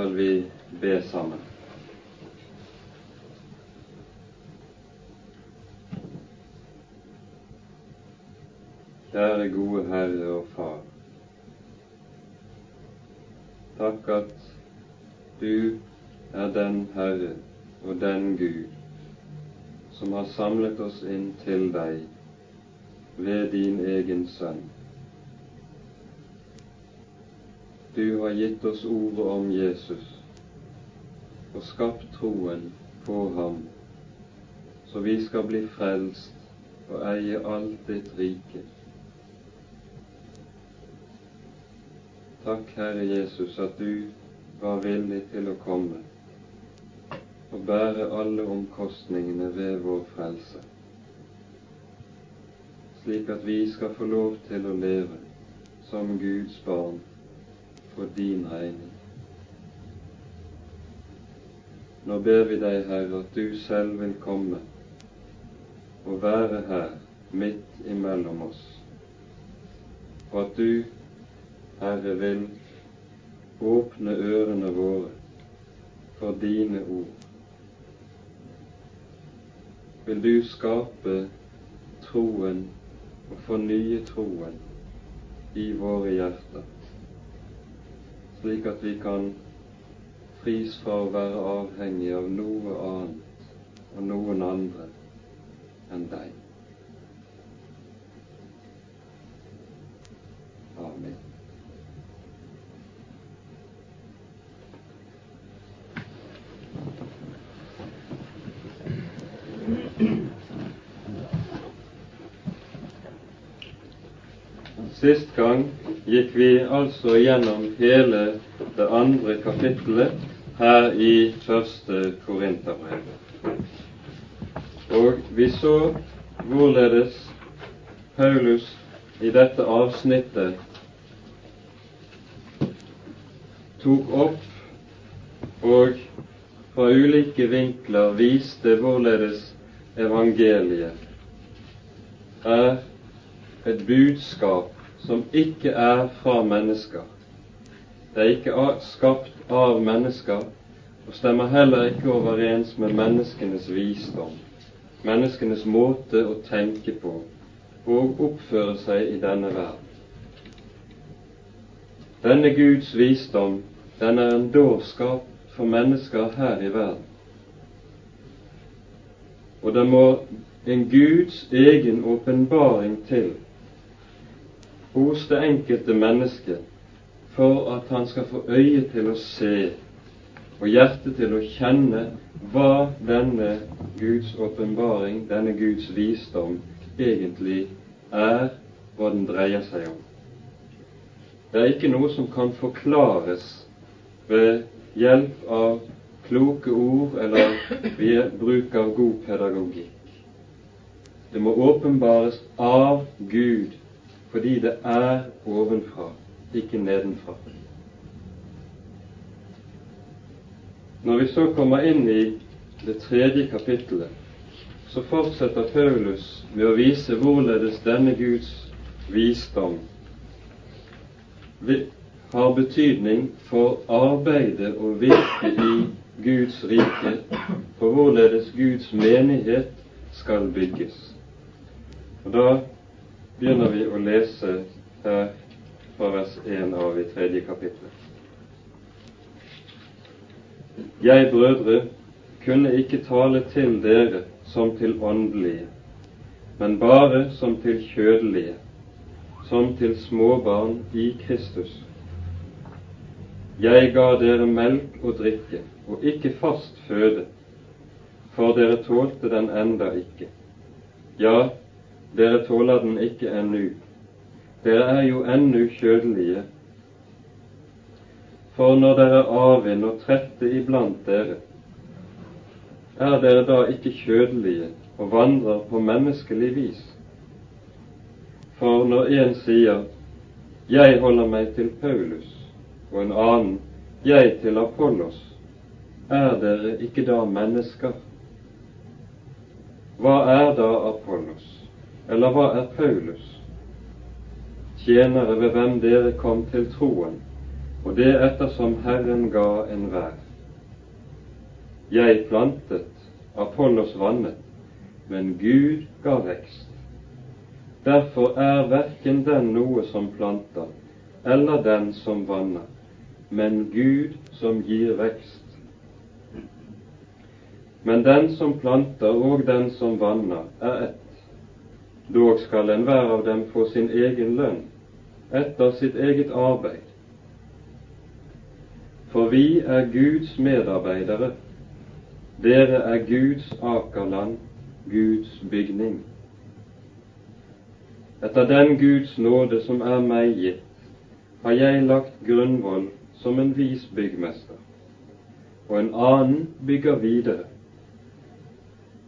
skal vi be sammen. Kjære gode Herre og Far. Takk at du er den Herre og den Gud som har samlet oss inn til deg ved din egen Sønn. Du har gitt oss ordet om Jesus og skapt troen på ham, så vi skal bli frelst og eie alt ditt rike. Takk, Herre Jesus, at du var villig til å komme og bære alle omkostningene ved vår frelse, slik at vi skal få lov til å leve som Guds barn for din regning. Nå ber vi deg, Herre, at du selv vil komme og være her midt imellom oss, og at du Herre, vil åpne ørene våre for dine ord. Vil du skape troen og fornye troen i våre hjerter, slik at vi kan fris fra å være avhengig av noe annet og noen andre enn deg. Sist gang gikk vi altså gjennom hele det andre kapittelet her i første Korinterbrev. Og vi så hvorledes Paulus i dette avsnittet tok opp og fra ulike vinkler viste hvorledes evangeliet er et budskap som ikke er fra mennesker. Det er ikke skapt av mennesker og stemmer heller ikke overens med menneskenes visdom, menneskenes måte å tenke på og oppføre seg i denne verden. Denne Guds visdom, den er en dårskap for mennesker her i verden. Og det må en Guds egen åpenbaring til hos det enkelte mennesket for at han skal få øye til å se og hjerte til å kjenne hva denne Guds åpenbaring, denne Guds visdom, egentlig er, hva den dreier seg om. Det er ikke noe som kan forklares ved hjelp av kloke ord eller ved bruk av god pedagogikk. Det må åpenbares av Gud fordi det er ovenfra, ikke nedenfra. Når vi så kommer inn i det tredje kapittelet, så fortsetter Paulus med å vise hvorledes denne Guds visdom har betydning for arbeidet og virke i Guds rike, for hvorledes Guds menighet skal bygges. Og Da begynner vi å lese her fra vers 1 av i tredje kapittel. Jeg, brødre, kunne ikke tale til dere som til åndelige, men bare som til kjødelige, som til småbarn i Kristus. Jeg ga dere melk og drikke, og ikke fast føde, for dere tålte den enda ikke. Ja, dere tåler den ikke ennå. Dere er jo ennå kjødelige. For når dere er avvind og trette iblant dere, er dere da ikke kjødelige og vandrer på menneskelig vis? For når en sier 'Jeg holder meg til Paulus', og en annen 'Jeg til Apollos', er dere ikke da mennesker? Hva er da Apollos? Eller hva er Paulus? Tjenere ved hvem dere kom til troen, og det ettersom Herren ga enhver. Jeg plantet, Apollos vannet, men Gud ga vekst. Derfor er verken den noe som planter, eller den som vanner, men Gud som gir vekst. Men den som planter og den som vanner, er ett. Dog skal enhver av dem få sin egen lønn etter sitt eget arbeid. For vi er Guds medarbeidere. Dere er Guds akerland, Guds bygning. Etter den Guds nåde som er meg gitt, har jeg lagt grunnvoll som en vis byggmester, og en annen bygger videre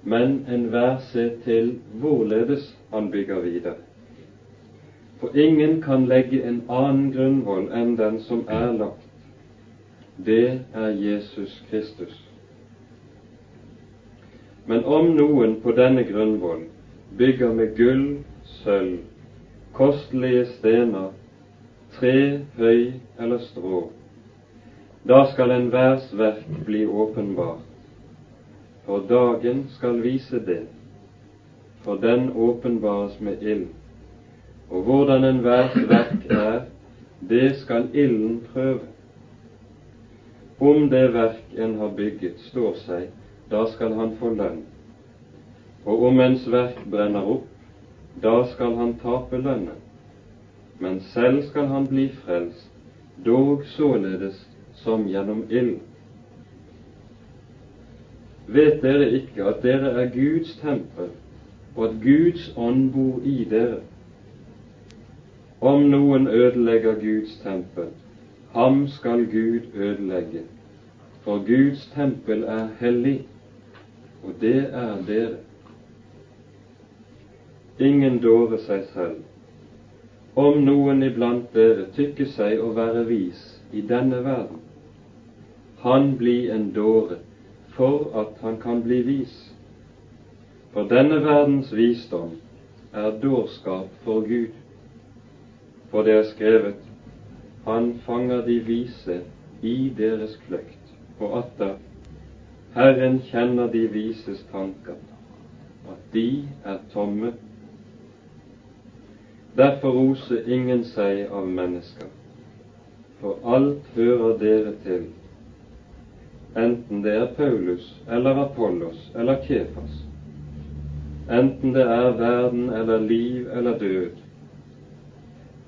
men enhver ser til hvorledes han bygger videre. For ingen kan legge en annen grunnvoll enn den som er lagt. Det er Jesus Kristus. Men om noen på denne grunnvoll bygger med gull, sølv, kostelige stener, tre, høy eller strå, da skal enhvers verk bli åpenbart for dagen skal vise det, for den åpenbares med ild. Og hvordan enhvers verk er, det skal ilden prøve. Om det verk en har bygget, står seg, da skal han få lønn. Og om ens verk brenner opp, da skal han tape lønnen. Men selv skal han bli frelst, dog således som gjennom ild. Vet dere ikke at dere er Guds tempel, og at Guds ånd bor i dere? Om noen ødelegger Guds tempel, ham skal Gud ødelegge, for Guds tempel er hellig, og det er dere. Ingen dårer seg selv. Om noen iblant dere tykker seg å være vis i denne verden, han blir en dåre for at han kan bli vis. For denne verdens visdom er dårskap for Gud. For det er skrevet Han fanger de vise i deres kløkt. Og atter Herren kjenner de vises tanker, at de er tomme. Derfor roser ingen seg av mennesker, for alt hører dere til enten det er Paulus eller Apollos eller Kefas, enten det er verden eller liv eller død,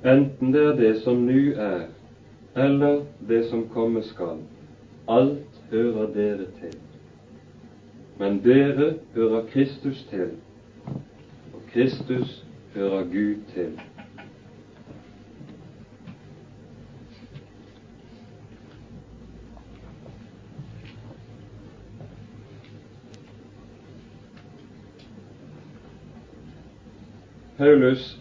enten det er det som nu er, eller det som komme skal, alt hører dere til. Men dere hører Kristus til, og Kristus hører Gud til. Paulus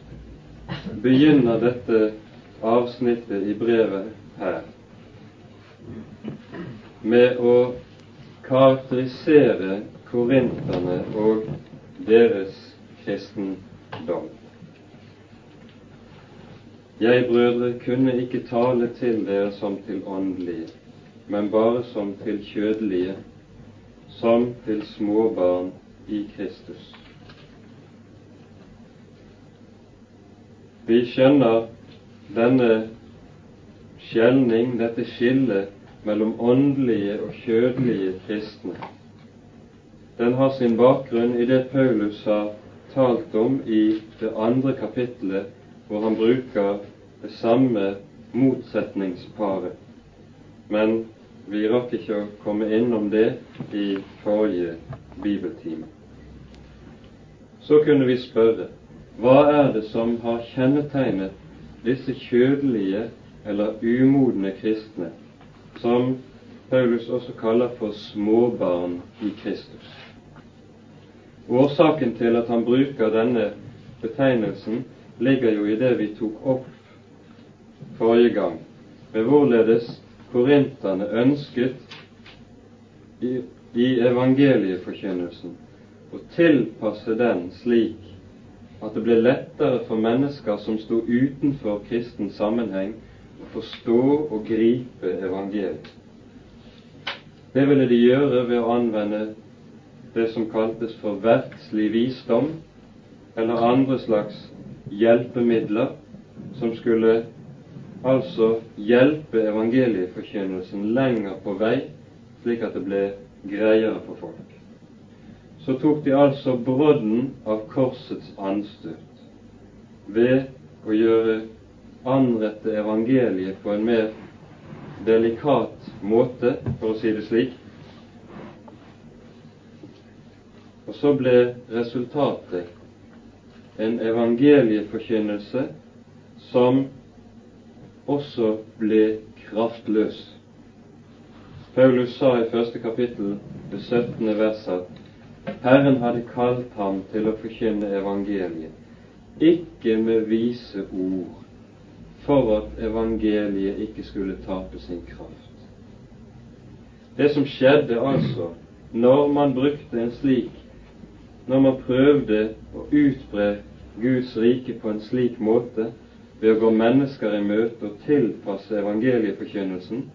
begynner dette avsnittet i brevet her med å karakterisere korinterne og deres kristendom. Jeg, brødre, kunne ikke tale til dere som til åndelige, men bare som til kjødelige, som til småbarn i Kristus. Vi skjønner denne skjelning, dette skillet mellom åndelige og kjødelige kristne. Den har sin bakgrunn i det Paulus har talt om i det andre kapittelet, hvor han bruker det samme motsetningsparet. Men vi rakk ikke å komme innom det i forrige bibeltime. Så kunne vi spørre hva er det som har kjennetegnet disse kjødelige eller umodne kristne, som Paulus også kaller for småbarn i Kristus? Årsaken til at han bruker denne betegnelsen, ligger jo i det vi tok opp forrige gang, med hvorledes korinterne ønsket i, i evangelieforkynnelsen å tilpasse den slik at det ble lettere for mennesker som sto utenfor kristen sammenheng, å forstå og gripe evangeliet. Det ville de gjøre ved å anvende det som kaltes for verdslig visdom, eller andre slags hjelpemidler som skulle altså hjelpe evangelieforkynnelsen lenger på vei, slik at det ble greiere for folk. Så tok de altså brodden av korsets anstøt ved å gjøre anrette evangeliet på en mer delikat måte, for å si det slik. Og så ble resultatet en evangelieforkynnelse som også ble kraftløs. Paulus sa i første kapittel, det 17. vers, at Herren hadde kalt ham til å forkynne evangeliet, ikke med vise ord, for at evangeliet ikke skulle tape sin kraft. Det som skjedde altså når man brukte en slik Når man prøvde å utbre Guds rike på en slik måte ved å gå mennesker i møte og tilpasse evangelieforkynnelsen,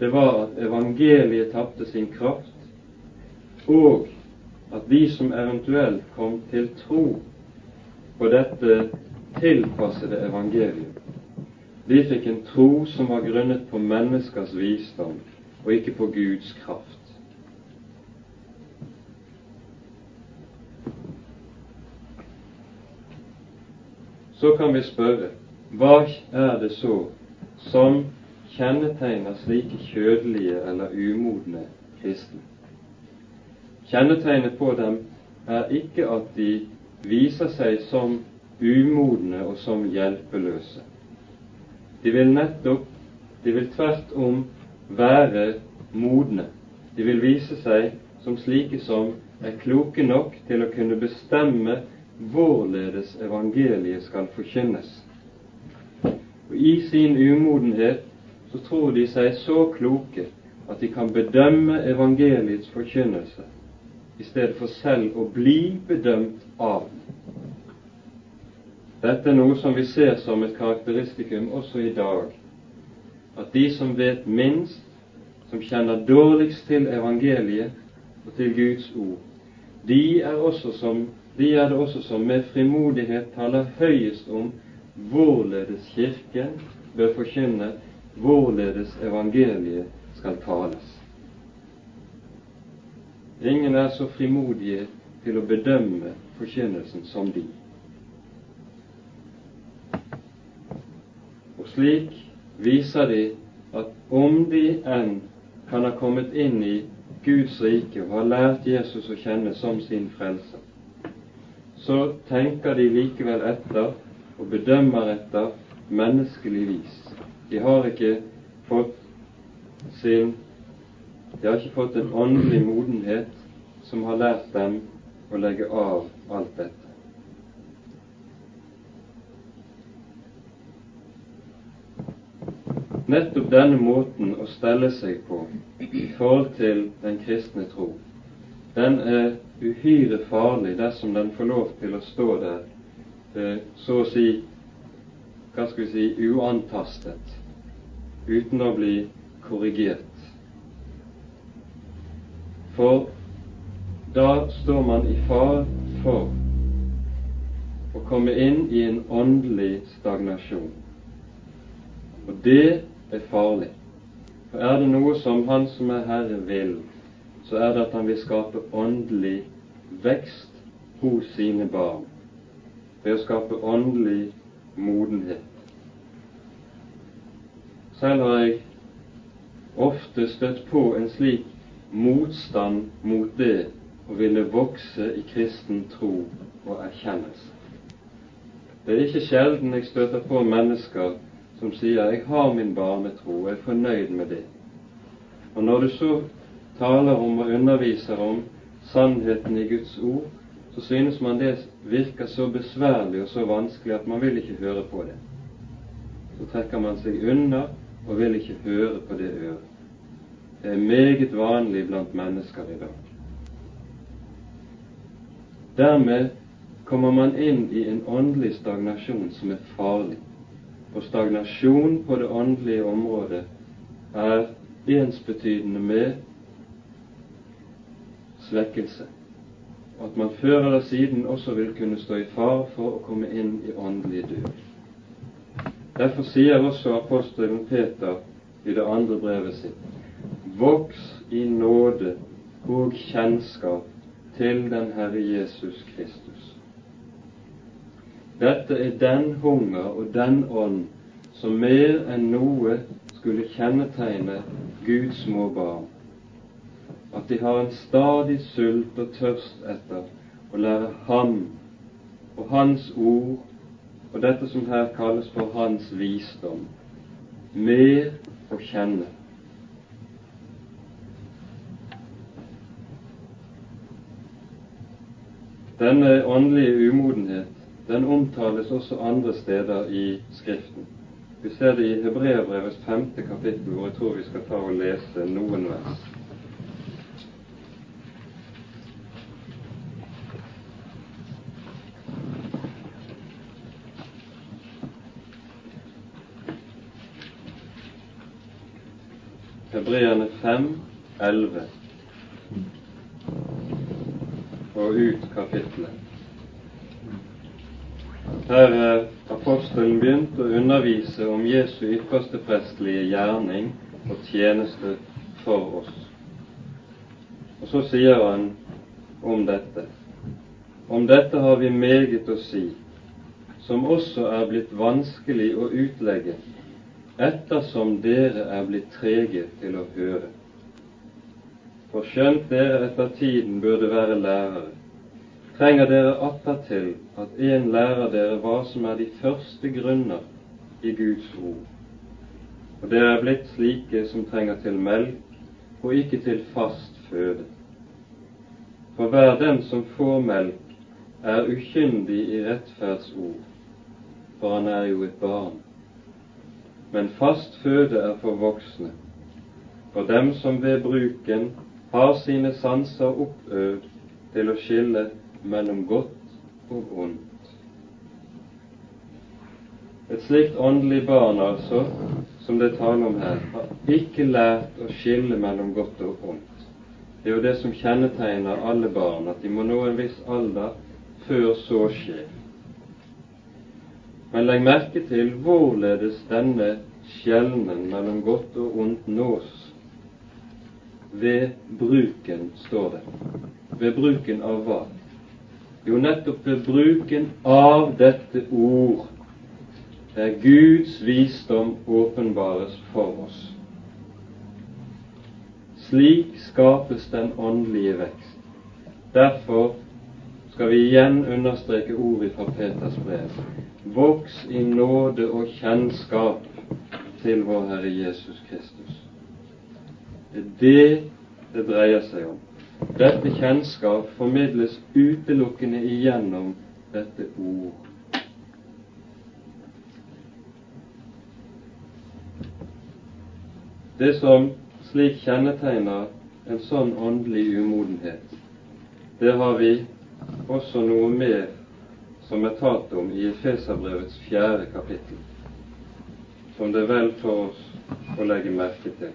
det var at evangeliet tapte sin kraft, og at de som eventuelt kom til tro på dette tilpassede evangeliet, de fikk en tro som var grunnet på menneskers visdom og ikke på Guds kraft. Så kan vi spørre hva er det så som kjennetegner slike kjødelige eller umodne kristne? Kjennetegnet på dem er ikke at de viser seg som umodne og som hjelpeløse. De vil nettopp, de vil tvert om være modne. De vil vise seg som slike som er kloke nok til å kunne bestemme hvorledes evangeliet skal forkynnes. Og I sin umodenhet så tror de seg så kloke at de kan bedømme evangeliets forkynnelse i stedet for selv å bli bedømt av. Dette er noe som vi ser som et karakteristikum også i dag, at de som vet minst, som kjenner dårligst til evangeliet og til Guds ord, de er, som, de er det også som med frimodighet taler høyest om hvorledes Kirken bør forkynne, hvorledes evangeliet skal tales. Ingen er så frimodige til å bedømme forkynnelsen som de. Og slik viser de at om de enn kan ha kommet inn i Guds rike og har lært Jesus å kjenne som sin frelser, så tenker de likevel etter og bedømmer etter menneskelig vis. De har ikke fått sin De har ikke fått en åndelig modenhet som har lært dem å legge av alt dette. Nettopp denne måten å stelle seg på i forhold til den kristne tro, den er uhyre farlig dersom den får lov til å stå der eh, så å si hva skal vi si uantastet, uten å bli korrigert. For da står man i fare for å komme inn i en åndelig stagnasjon. Og det er farlig. For er det noe som Han som er Herre vil, så er det at Han vil skape åndelig vekst hos sine barn ved å skape åndelig modenhet. Selv har jeg ofte støtt på en slik motstand mot det å ville vokse i kristen tro og erkjennelse. Det er ikke sjelden jeg støter på mennesker som sier 'jeg har min barnetro og er fornøyd med det'. Og når du så taler om og underviser om sannheten i Guds ord, så synes man det virker så besværlig og så vanskelig at man vil ikke høre på det. Så trekker man seg unna og vil ikke høre på det øret. Det er meget vanlig blant mennesker i dag. Dermed kommer man inn i en åndelig stagnasjon som er farlig og stagnasjon på det åndelige området er ensbetydende med svekkelse. At man før eller siden også vil kunne stå i fare for å komme inn i åndelig død. Derfor sier også apostelen Peter i det andre brevet sitt Voks i nåde og kjennskap til den Herre Jesus Kristus. Dette er den hunger og den ånd som mer enn noe skulle kjennetegne Guds små barn. At de har en stadig sult og tørst etter å lære Ham og Hans ord og dette som her kalles for Hans visdom, mer å kjenne. Denne åndelige umodenhet den omtales også andre steder i Skriften. Vi ser det i Hebreabrevets femte kapittel, hvor jeg tror vi skal ta og lese noen vers. Hebreerne 5, 11 og ut kapitlet. Her er apostelen begynt å undervise om Jesu ypperste prestelige gjerning og tjeneste for oss. Og så sier han om dette. Om dette har vi meget å si, som også er blitt vanskelig å utlegge, ettersom dere er blitt trege til å høre. For skjønt dere etter tiden burde være lærere, trenger dere attpåtil at en lærer dere hva som er de første grunner i Guds ord. Og dere er blitt slike som trenger til melk, og ikke til fast føde. For hver den som får melk, er ukyndig i rettferdsord, for han er jo et barn. Men fast føde er for voksne, for dem som ved bruken har sine sanser oppøvd til å skille mellom godt og ondt. Et slikt åndelig barn, altså, som det er tale om her, har ikke lært å skille mellom godt og ondt. Det er jo det som kjennetegner alle barn, at de må nå en viss alder før så skjer. Men legg merke til hvorledes denne skjelnen mellom godt og ondt nås. Ved bruken, står det. Ved bruken av hva? Jo, nettopp ved bruken av dette ord er Guds visdom åpenbares for oss. Slik skapes den åndelige vekst. Derfor skal vi igjen understreke ordet fra Peters brev. Voks i nåde og kjennskap til vår Herre Jesus Kristus. Det er det det dreier seg om. Dette kjennskap formidles utelukkende igjennom dette ord. Det som slik kjennetegner en sånn åndelig umodenhet, det har vi også noe mer som er talt om i Efeserbrevets fjerde kapittel, som det er vel for oss å legge merke til.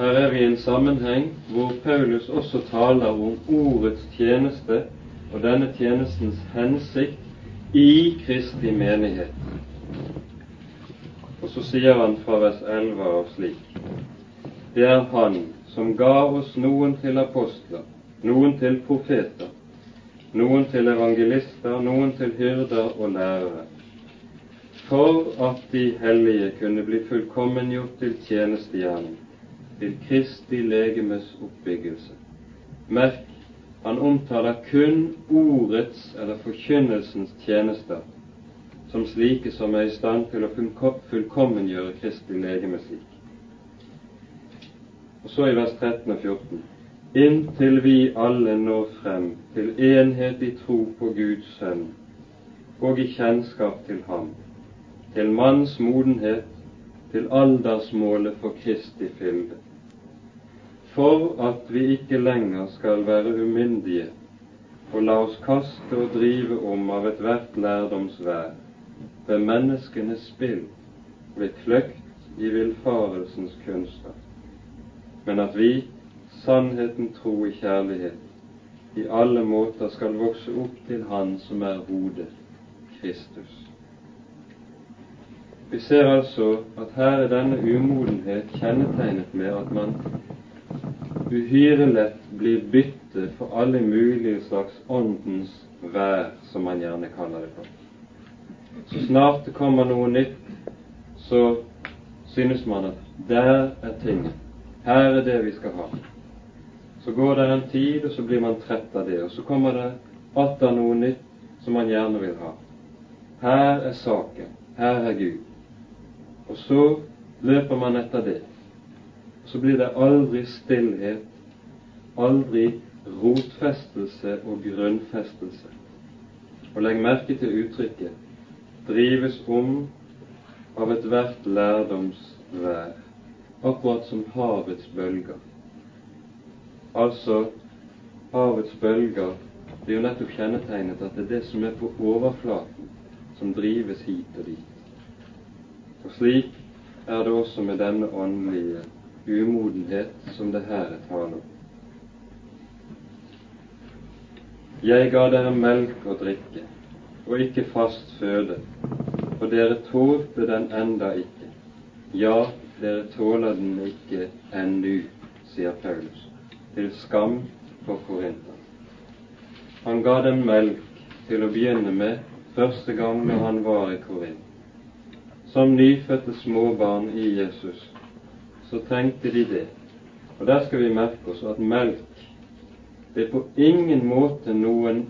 Her er i en sammenheng hvor Paulus også taler om ordets tjeneste og denne tjenestens hensikt i Kristi menighet. Og så sier han fra vers 11 av slik Det er Han som ga oss noen til apostler, noen til profeter, noen til evangelister, noen til hyrder og lærere, for at de hellige kunne bli fullkommengjort til tjenestegjerning til Kristi legemes oppbyggelse. Merk, han omtaler kun ordets eller forkynnelsens tjenester som slike som er i stand til å fullkommengjøre Kristi legeme slik. Og så i vers 13 og 14. Inntil vi alle når frem til enhet i tro på Guds Sønn og i kjennskap til Ham, til manns modenhet, til aldersmålet for Kristi fylde, for at vi ikke lenger skal være umyndige og la oss kaste og drive om av ethvert lærdomsvær, ved menneskenes spill, ved kløkt i villfarelsens kunster, men at vi, sannheten tro i kjærlighet, i alle måter skal vokse opp til Han som er hodet, Kristus. Vi ser altså at her er denne umodenhet kjennetegnet med at man uhyre lett blir bytte for alle mulige slags åndens vær, som man gjerne kaller det for. Så snart det kommer noe nytt, så synes man at der er tinget. Her er det vi skal ha. Så går det en tid, og så blir man trett av det. Og så kommer det atter noe nytt som man gjerne vil ha. Her er saken. Her er Gud. Og så løper man etter det. Så blir det aldri stillhet, aldri rotfestelse og grunnfestelse. Og legg merke til uttrykket 'drives om av ethvert lærdomsvær', akkurat som havets bølger. Altså, havets bølger blir jo nettopp kjennetegnet at det er det som er på overflaten, som drives hit og dit. Og slik er det også med denne åndelige umodenhet som det her er tale om. Jeg ga dere melk og drikke, og ikke fast føde, for dere tålte den enda ikke. Ja, dere tåler den ikke ennu, sier Paulus, til skam for Korinter. Han ga dem melk til å begynne med første gang når han var i Korint som nyfødte småbarn i Jesus, så trengte de det. Og der skal vi merke oss at melk det er på ingen måte noen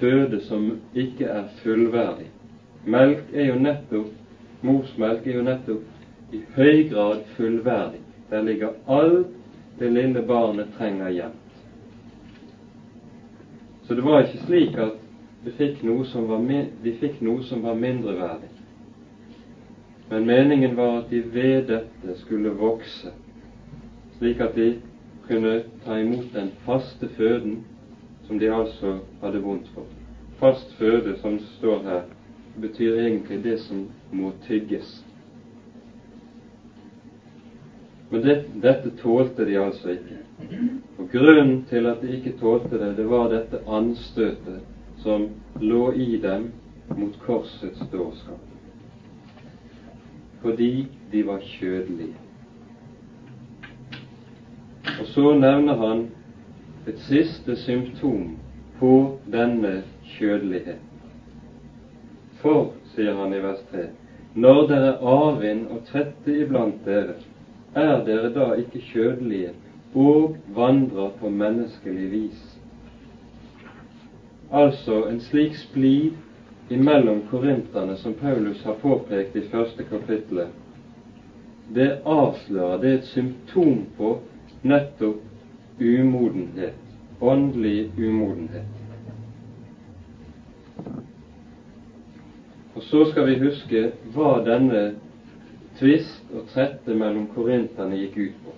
føde som ikke er fullverdig. Melk er jo nettopp Morsmelk er jo nettopp i høy grad fullverdig. Der ligger alt det lille barnet trenger gjemt. Så det var ikke slik at de fikk noe som var, mindreverdig. Men meningen var at de ved dette skulle vokse, slik at de kunne ta imot den faste føden som de altså hadde vondt for. Fast føde, som står her, betyr egentlig det som må tygges. Men det, dette tålte de altså ikke. Og Grunnen til at de ikke tålte det, det var dette anstøtet som lå i dem mot korsets dårskap fordi de var kjødelige. Og så nevner han et siste symptom på denne kjødeligheten. For, sier han i vers 3, når dere er avvind og trette iblant dere, er dere da ikke kjødelige og vandrer på menneskelig vis? Altså en slik splid imellom korinterne som Paulus har påpekt i første kapittelet, det avslører, det er et symptom på nettopp umodenhet, åndelig umodenhet. Og så skal vi huske hva denne tvist og trette mellom korinterne gikk ut på.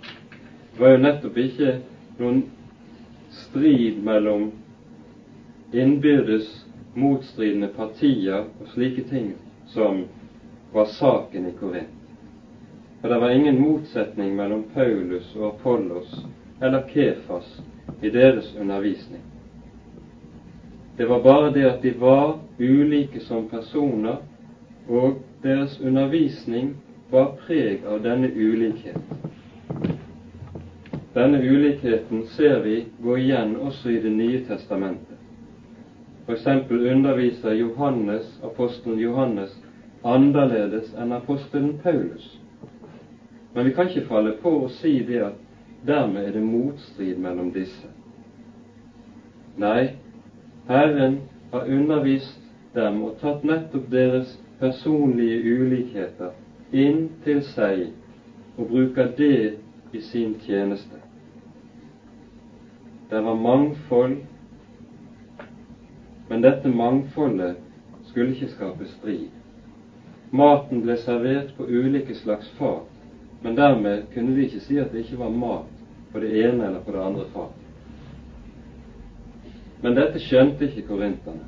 Det var jo nettopp ikke noen strid mellom innbyrdes motstridende partier og slike ting som var saken i Korint. For det var ingen motsetning mellom Paulus og Apollos eller Kefas i deres undervisning. Det var bare det at de var ulike som personer, og deres undervisning var preg av denne ulikheten. Denne ulikheten ser vi gå igjen også i Det nye testamentet. F.eks. underviser Johannes, apostelen Johannes annerledes enn apostelen Paulus. Men vi kan ikke falle på å si det at dermed er det motstrid mellom disse. Nei, Herren har undervist dem og tatt nettopp deres personlige ulikheter inn til seg og bruker det i sin tjeneste. Det var mangfold men dette mangfoldet skulle ikke skape strid. maten ble servert på ulike slags fat, men dermed kunne vi ikke si at det ikke var mat på det ene eller på det andre fat. Men dette skjønte ikke korinterne,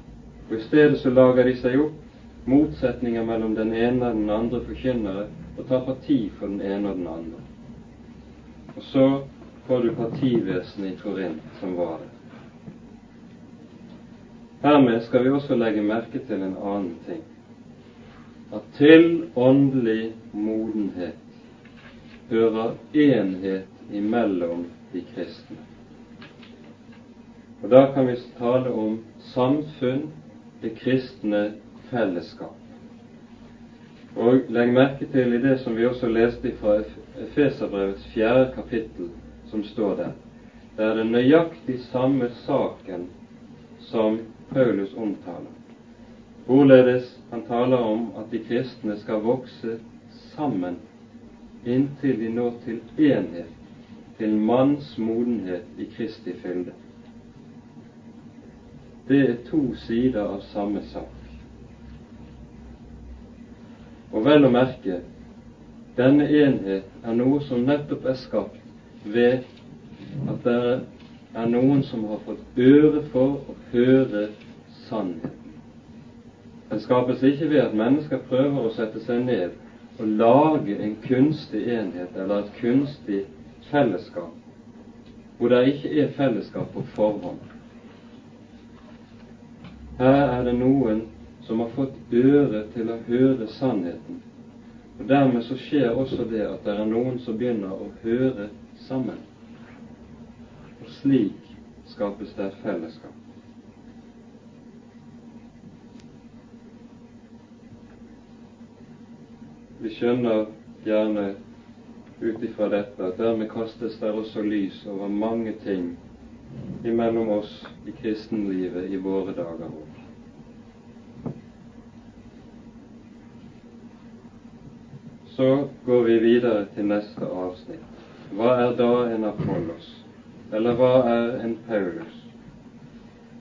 og i stedet så lager de seg opp motsetninger mellom den ene og den andre forkynnere og tar parti for den ene og den andre. Og så får du partivesenet i Korint som var det. Hermed skal vi også legge merke til en annen ting. At til åndelig modenhet hører enhet imellom de kristne. Og Da kan vi tale om samfunn, det kristne fellesskap. Og legg merke til i det som vi også leste fra Efeserbrevets fjerde kapittel, som står der. Det er den nøyaktig samme saken som Paulus omtaler. Hvorledes han taler om at de kristne skal vokse sammen inntil de når til enhet, til manns modenhet i Kristi fylde. Det er to sider av samme sak. Og vel å merke, denne enhet er noe som nettopp er skapt ved at det er noen som har fått øre for å høre sannheten. Den skapes ikke ved at mennesker prøver å sette seg ned og lage en kunstig enhet eller et kunstig fellesskap hvor det ikke er fellesskap på forhånd. Her er det noen som har fått øre til å høre sannheten. Og Dermed så skjer også det at det er noen som begynner å høre sammen. Slik skapes det et fellesskap. Vi skjønner gjerne ut ifra dette at dermed kastes det også lys over mange ting imellom oss i kristenlivet i våre dager òg. Så går vi videre til neste avsnitt. Hva er da en Apollos? Eller hva er en Paulus?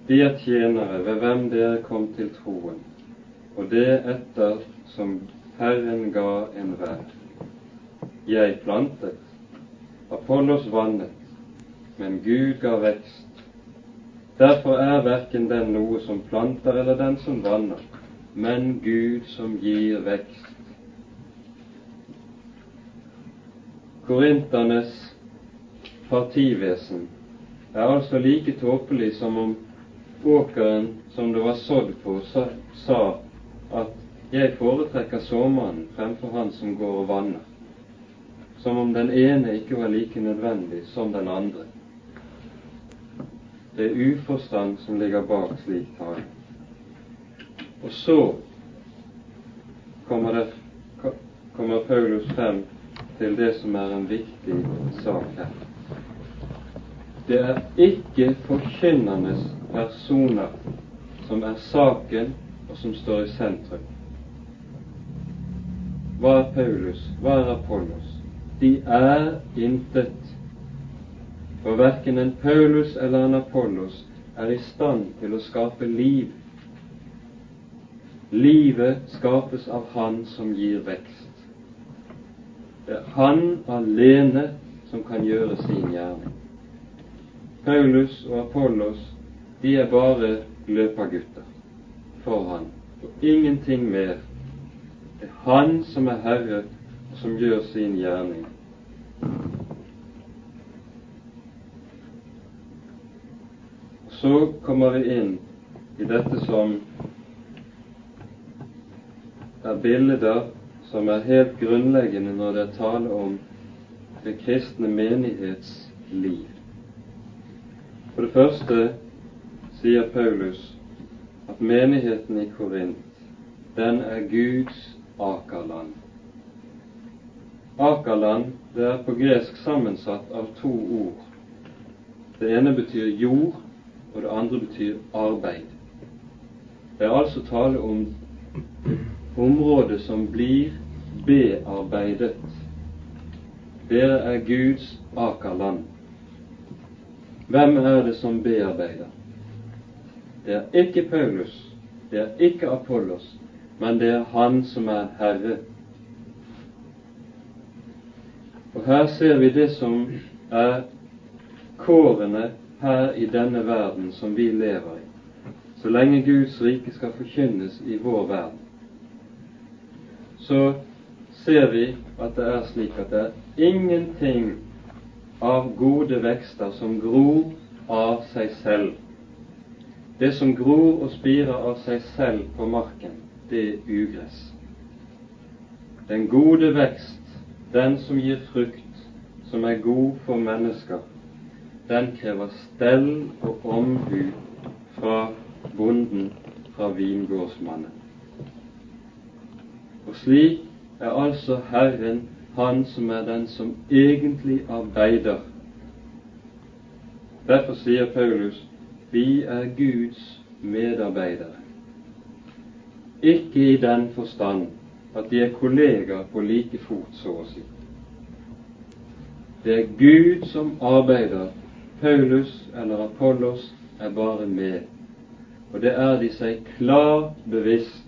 De er tjenere ved hvem dere kom til troen, og det etter som Herren ga enhver. Jeg plantet, Apollos vannet, men Gud ga vekst. Derfor er verken den noe som planter eller den som vanner, men Gud som gir vekst. Korinternes partivesen er altså like tåpelig som om åkeren som det var sådd på, sa at jeg foretrekker såmannen fremfor han som går og vanner, som om den ene ikke var like nødvendig som den andre. Det er uforstand som ligger bak slik tale. Og så kommer, det, kommer Paulus frem til det som er en viktig sak her. Det er ikke forkynnernes personer som er saken, og som står i sentrum. Hva er Paulus? Hva er Apollos? De er intet. For verken en Paulus eller en Apollos er i stand til å skape liv. Livet skapes av Han som gir vekst. Det er Han alene som kan gjøre sin gjerning. Paulus og Apollos, de er bare løpergutter for Han, og ingenting mer det er Han som er Herre, og som gjør sin gjerning. Så kommer vi inn i dette som er bilder som er helt grunnleggende når det er tale om det kristne menighets liv. For det første sier Paulus at menigheten i Korint, den er Guds Akerland. Akerland det er på gresk sammensatt av to ord. Det ene betyr jord, og det andre betyr arbeid. Det er altså tale om området som blir bearbeidet. Dere er Guds akerland. Hvem er det som bearbeider? Det er ikke Paulus, det er ikke Apollos, men det er Han som er Herre. Og her ser vi det som er kårene her i denne verden som vi lever i, så lenge Guds rike skal forkynnes i vår verden. Så ser vi at det er slik at det er ingenting av gode vekster som gror av seg selv. Det som gror og spirer av seg selv på marken, det er ugress. Den gode vekst, den som gir frukt, som er god for mennesker, den krever stell og omhu fra bonden, fra vingårdsmannen. Og slik er altså Herren han som er den som egentlig arbeider. Derfor sier Paulus vi er Guds medarbeidere. Ikke i den forstand at de er kollegaer på like fot, så å si. Det er Gud som arbeider. Paulus eller Apollos er bare med. Og det er de seg klar bevisst.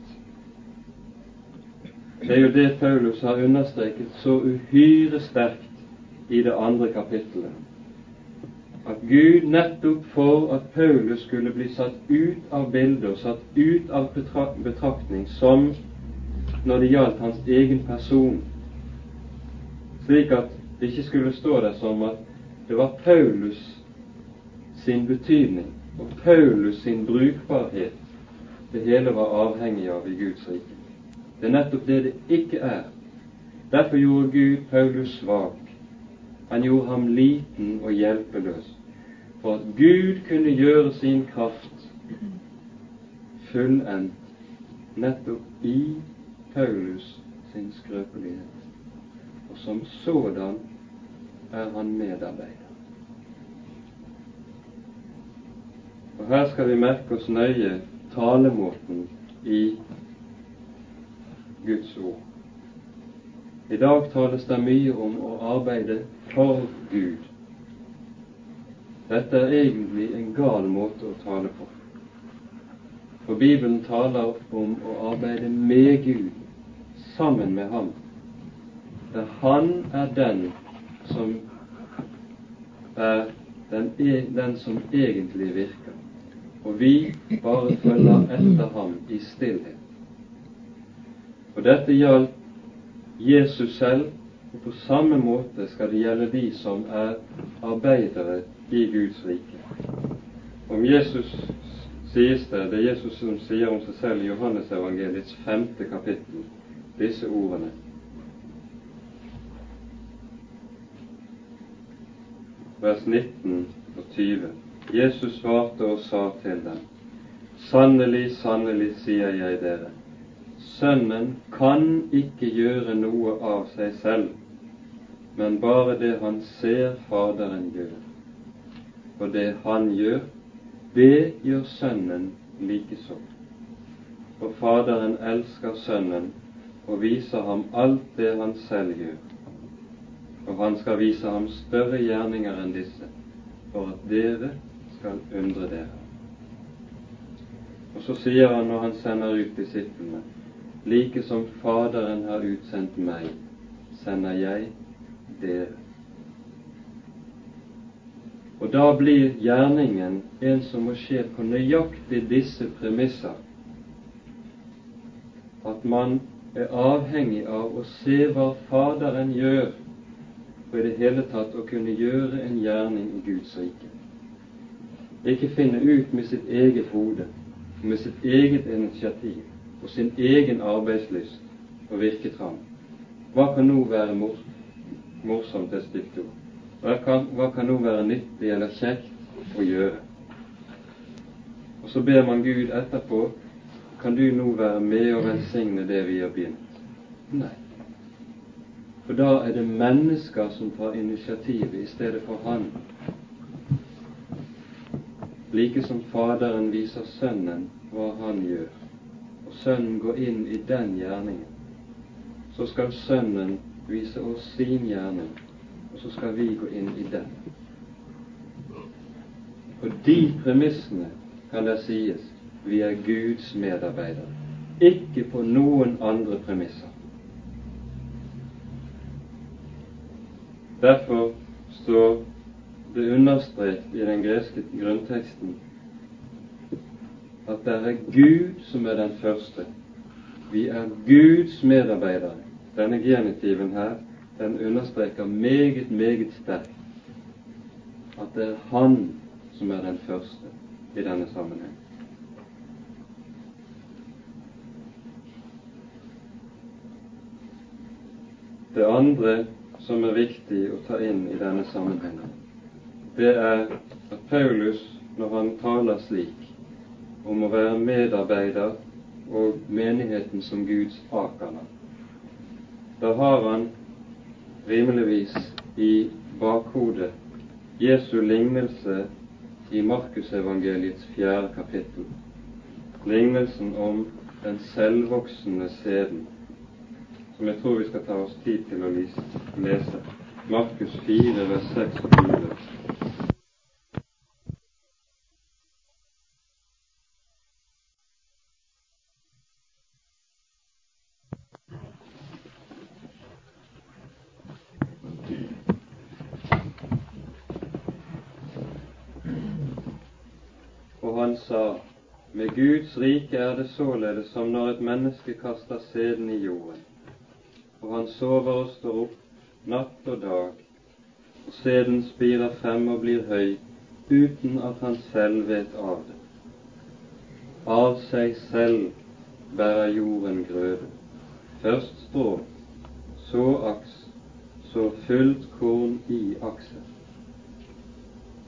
Det er jo det Paulus har understreket så uhyre sterkt i det andre kapittelet at Gud nettopp for at Paulus skulle bli satt ut av bildet og satt ut av betraktning som når det gjaldt hans egen person, slik at det ikke skulle stå der som at det var Paulus sin betydning og Paulus sin brukbarhet det hele var avhengig av i Guds rike. Det er nettopp det det ikke er. Derfor gjorde Gud Paulus svak han gjorde ham liten og hjelpeløs, for at Gud kunne gjøre sin kraft fullendt nettopp i Paulus sin skrøpelighet. Og som sådan er han medarbeider. Og Her skal vi merke oss nøye talemåten i Guds ord. I dag tales det mye om å arbeide for Gud. Dette er egentlig en gal måte å tale på. For Bibelen taler om å arbeide med Gud, sammen med Ham. For Han er den som er den, den som egentlig virker. Og vi bare følger etter ham i stillhet. Og dette gjaldt Jesus selv, og på samme måte skal det gjelde de som er arbeidere i Guds rike. Om Jesus sies det, det er Jesus som sier om seg selv i Johannesevangeliets femte kapittel, disse ordene. Vers 19 og 20. Jesus svarte og sa til dem, Sannelig, sannelig, sier jeg dere, Sønnen kan ikke gjøre noe av seg selv, men bare det han ser Faderen gjør. Og det han gjør, det gjør Sønnen likeså. For Faderen elsker Sønnen og viser ham alt det han selv gjør. Og han skal vise ham større gjerninger enn disse, for at dere skal undre dere. Og så sier han når han sender ut disiplene like som Faderen har utsendt meg, sender jeg dere. Og da blir gjerningen en som må skje på nøyaktig disse premisser. At man er avhengig av å se hva Faderen gjør, for i det hele tatt å kunne gjøre en gjerning i Guds rike. Ikke finne ut med sitt eget hode, med sitt eget initiativ, og sin egen arbeidslyst og virketram. Hva kan nå være mor morsomt, et stygt ord? Hva kan, hva kan nå være nyttig eller kjekt å gjøre? Og så ber man Gud etterpå kan du nå være med og velsigne det vi har begynt? Nei. For da er det mennesker som tar initiativet i stedet for Han. Like som Faderen viser Sønnen hva Han gjør og Sønnen går inn i den gjerningen, så skal Sønnen vise oss sin gjerning, og så skal vi gå inn i den. På de premissene kan det sies vi er Guds medarbeidere. ikke på noen andre premisser. Derfor står det understreket i den greske grunnteksten at det er Gud som er den første. Vi er Guds medarbeidere. Denne genitiven her, den understreker meget, meget sterkt at det er Han som er den første i denne sammenheng. Det andre som er viktig å ta inn i denne sammenhengen, det er at Paulus, når han taler slik om å være medarbeider og menigheten som Guds akana. Da har han rimeligvis i bakhodet Jesu lignelse i Markusevangeliets fjerde kapittel, lignelsen om den selvvoksende sæden, som jeg tror vi skal ta oss tid til å lese. Markus 4, vers 6 og 4. Like er det således som når et menneske kaster sæden i jorden, og han sover og står opp natt og dag, og sæden spirer frem og blir høy uten at han selv vet av det. Av seg selv bærer jorden grøde, først strå, så aks, så fullt korn i akset.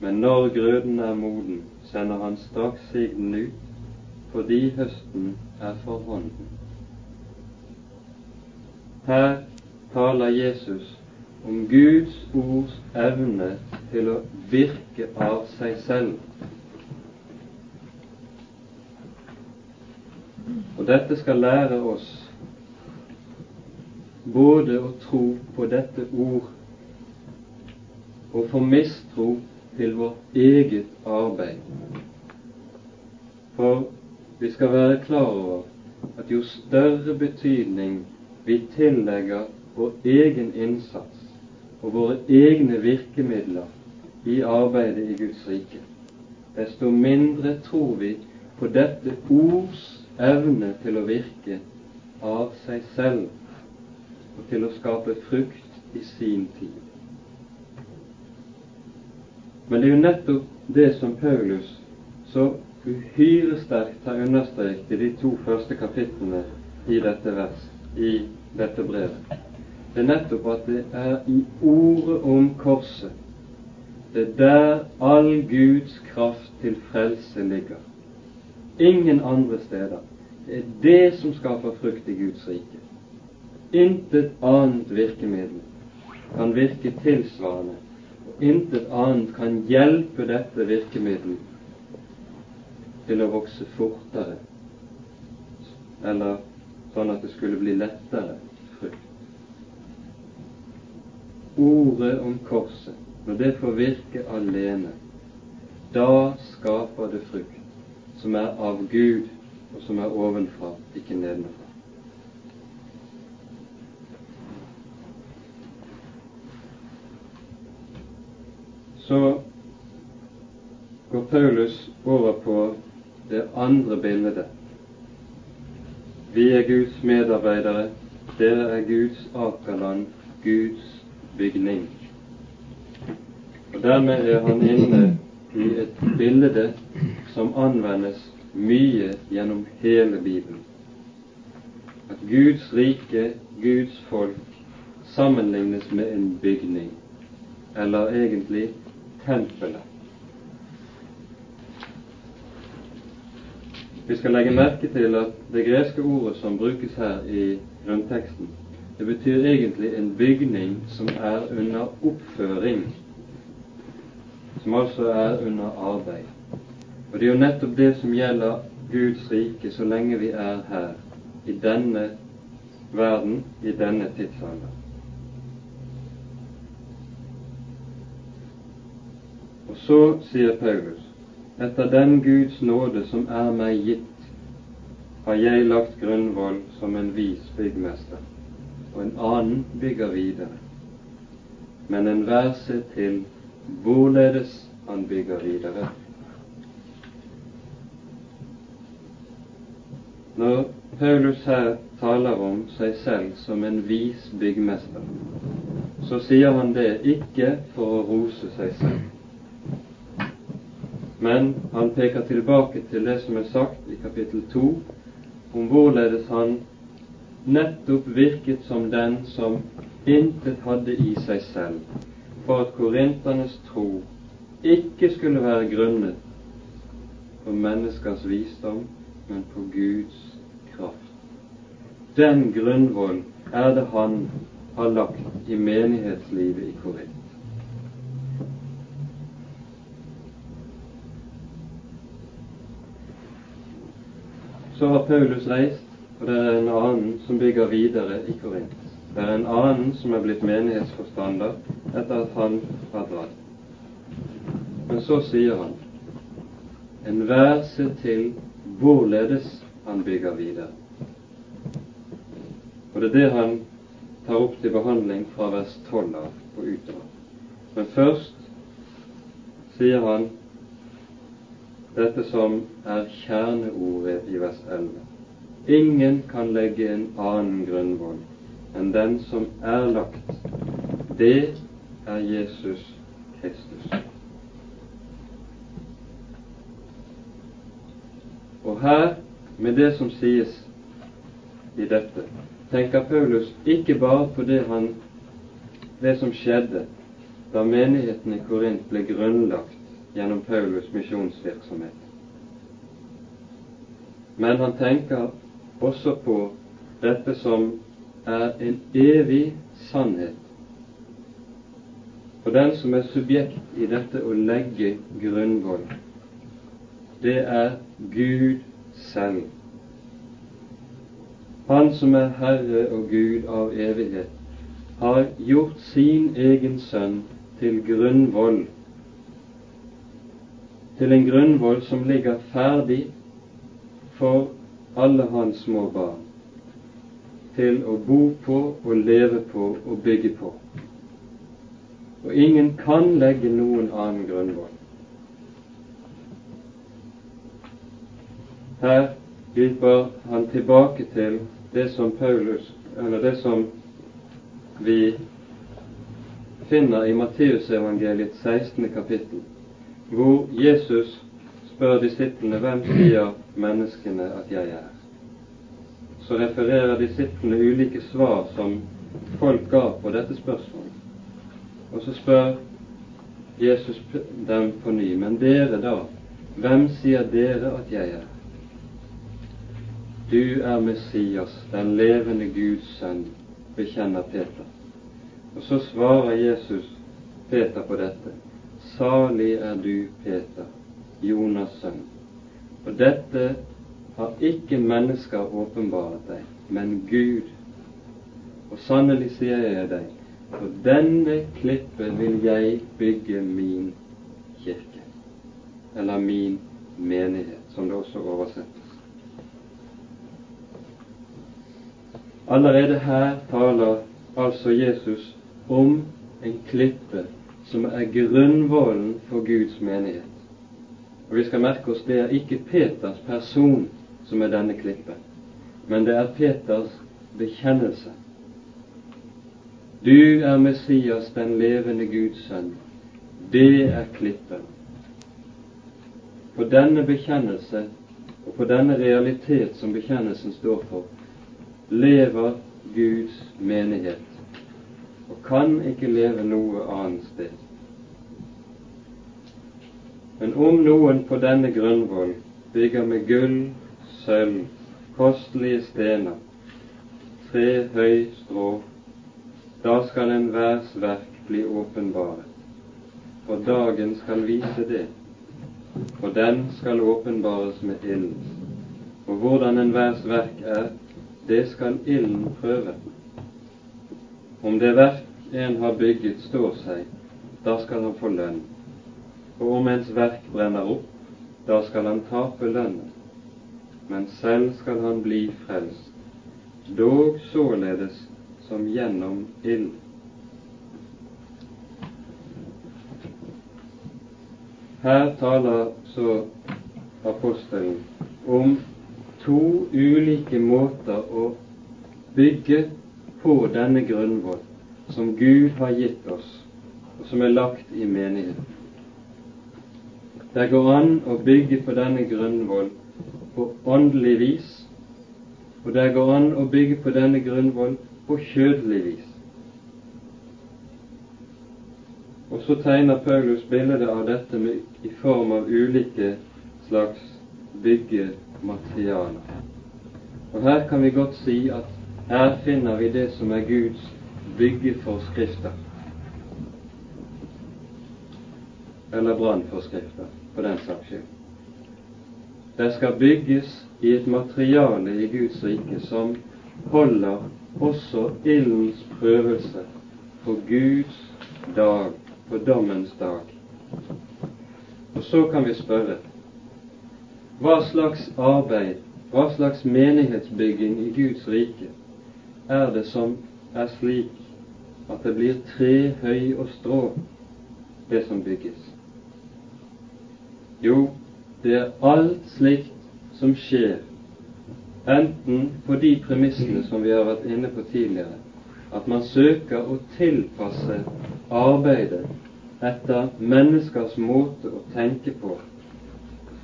Men når grøden er moden, sender han straks sigden ut fordi høsten er for hånden. Her taler Jesus om Guds ords evne til å virke av seg selv. Og dette skal lære oss både å tro på dette ord og få mistro til vårt eget arbeid. For vi skal være klar over at jo større betydning vi tillegger vår egen innsats og våre egne virkemidler i arbeidet i Guds rike, desto mindre tror vi på dette ords evne til å virke av seg selv og til å skape frukt i sin tid. Men det er jo nettopp det som Paulus så uhyre sterkt har understreket i de to første kapitlene i dette vers, i dette brevet, det er nettopp at det er i ordet om korset det er der all Guds kraft til frelse ligger. Ingen andre steder. Det er det som skaper frukt i Guds rike. Intet annet virkemiddel kan virke tilsvarende, og intet annet kan hjelpe dette virkemiddelet til å vokse fortere, eller sånn at det skulle bli lettere frukt. Ordet om korset, når det får virke alene, da skaper det frukt som er av Gud, og som er ovenfra, ikke nedenfra. Så går Paulus over på det andre bildet. Vi er Guds medarbeidere, dere er Guds akerland, Guds bygning. Og Dermed er han inne i et bilde som anvendes mye gjennom hele Bibelen. At Guds rike, Guds folk, sammenlignes med en bygning, eller egentlig tempelet. Vi skal legge merke til at det greske ordet som brukes her i grunnteksten, det betyr egentlig en bygning som er under oppføring, som altså er under arbeid. Og det er jo nettopp det som gjelder Guds rike så lenge vi er her, i denne verden, i denne tidsalder. Og så sier Paulus etter den Guds nåde som er meg gitt, har jeg lagt grunnvoll som en vis byggmester, og en annen bygger videre. Men enhver ser til hvorledes han bygger videre. Når Paulus her taler om seg selv som en vis byggmester, så sier han det ikke for å rose seg selv men han peker tilbake til det som er sagt i kapittel 2 om hvorledes han nettopp virket som den som intet hadde i seg selv, for at korinternes tro ikke skulle være grunnet på menneskers visdom, men på Guds kraft. Den grunnvoll er det han har lagt i menighetslivet i Korint. Så har Paulus reist, og det er en annen som bygger videre i Korint. Det er en annen som er blitt menighetsforstander etter at han har dratt. Men så sier han enhver ser til hvorledes han bygger videre. Og det er det han tar opp til behandling fra vers 12 av og utover. Men først sier han dette som er kjerneordet i vers 11. Ingen kan legge en annen grunnvoll enn den som er lagt. Det er Jesus Kristus. Og her, med det som sies i dette, tenker Paulus ikke bare på det, han, det som skjedde da menigheten i Korint ble grunnlagt gjennom Paulus' misjonsvirksomhet. Men han tenker også på dette som er en evig sannhet. For den som er subjekt i dette å legge grunnvoll, det er Gud selv. Han som er Herre og Gud av evighet, har gjort sin egen sønn til grunnvoll til en grunnvoll som ligger ferdig for alle hans små barn, til å bo på og leve på og bygge på. Og ingen kan legge noen annen grunnvoll. Her griper han tilbake til det som Paulus, eller det som vi finner i Matteusevangeliets 16. kapittel, hvor Jesus spør disiplene hvem sier menneskene at jeg er. Så refererer disiplene ulike svar som folk ga på dette spørsmålet. Og så spør Jesus dem på ny, men dere da, hvem sier dere at jeg er? Du er Messias, den levende Guds sønn, bekjenner Peter. Og så svarer Jesus Peter på dette. Salig er du, Peter, Jonas' sønn. Og dette har ikke mennesker åpenbaret deg, men Gud. Og sannelig sier jeg deg, på denne klippet vil jeg bygge min kirke, eller min menighet, som det også oversettes. Allerede her taler altså Jesus om en klippe som er grunnvollen for Guds menighet. Og vi skal merke oss det er ikke Peters person som er denne klippen, men det er Peters bekjennelse. Du er Messias, den levende Guds sønn. Det er klippen. På denne bekjennelse og på denne realitet som bekjennelsen står for, lever Guds menighet og kan ikke leve noe annet sted. Men om noen på denne grunnvoll bygger med gull, sølv, kostelige stener, tre høy strå, da skal enhvers verk bli åpenbare, for dagen skal vise det, og den skal åpenbares med ilden. Og hvordan enhvers verk er, det skal ilden prøve. Om det verk en har bygget, står seg, da skal han få lønn. Og om ens verk brenner opp, da skal han tape lønnen. men selv skal han bli frelst, dog således som gjennom ild. Her taler så apostelen om to ulike måter å bygge på denne grunnvoll som Gud har gitt oss, og som er lagt i menigheten. Det går an å bygge på denne grunnvoll på åndelig vis, og det går an å bygge på denne grunnvoll på kjødelig vis. Og så tegner Paulus bildet av dette med, i form av ulike slags byggematerialer. Og her kan vi godt si at her finner vi det som er Guds byggeforskrifter. Eller brannforskrifter, for den saks skyld. Det skal bygges i et materiale i Guds rike som holder også ildens prøvelse på Guds dag, på dommens dag. Og så kan vi spørre hva slags arbeid, hva slags menighetsbygging i Guds rike er det som er slik at det blir tre høy og strå, det som bygges? Jo, det er alt slikt som skjer enten på de premissene som vi har vært inne på tidligere, at man søker å tilpasse arbeidet etter menneskers måte å tenke på,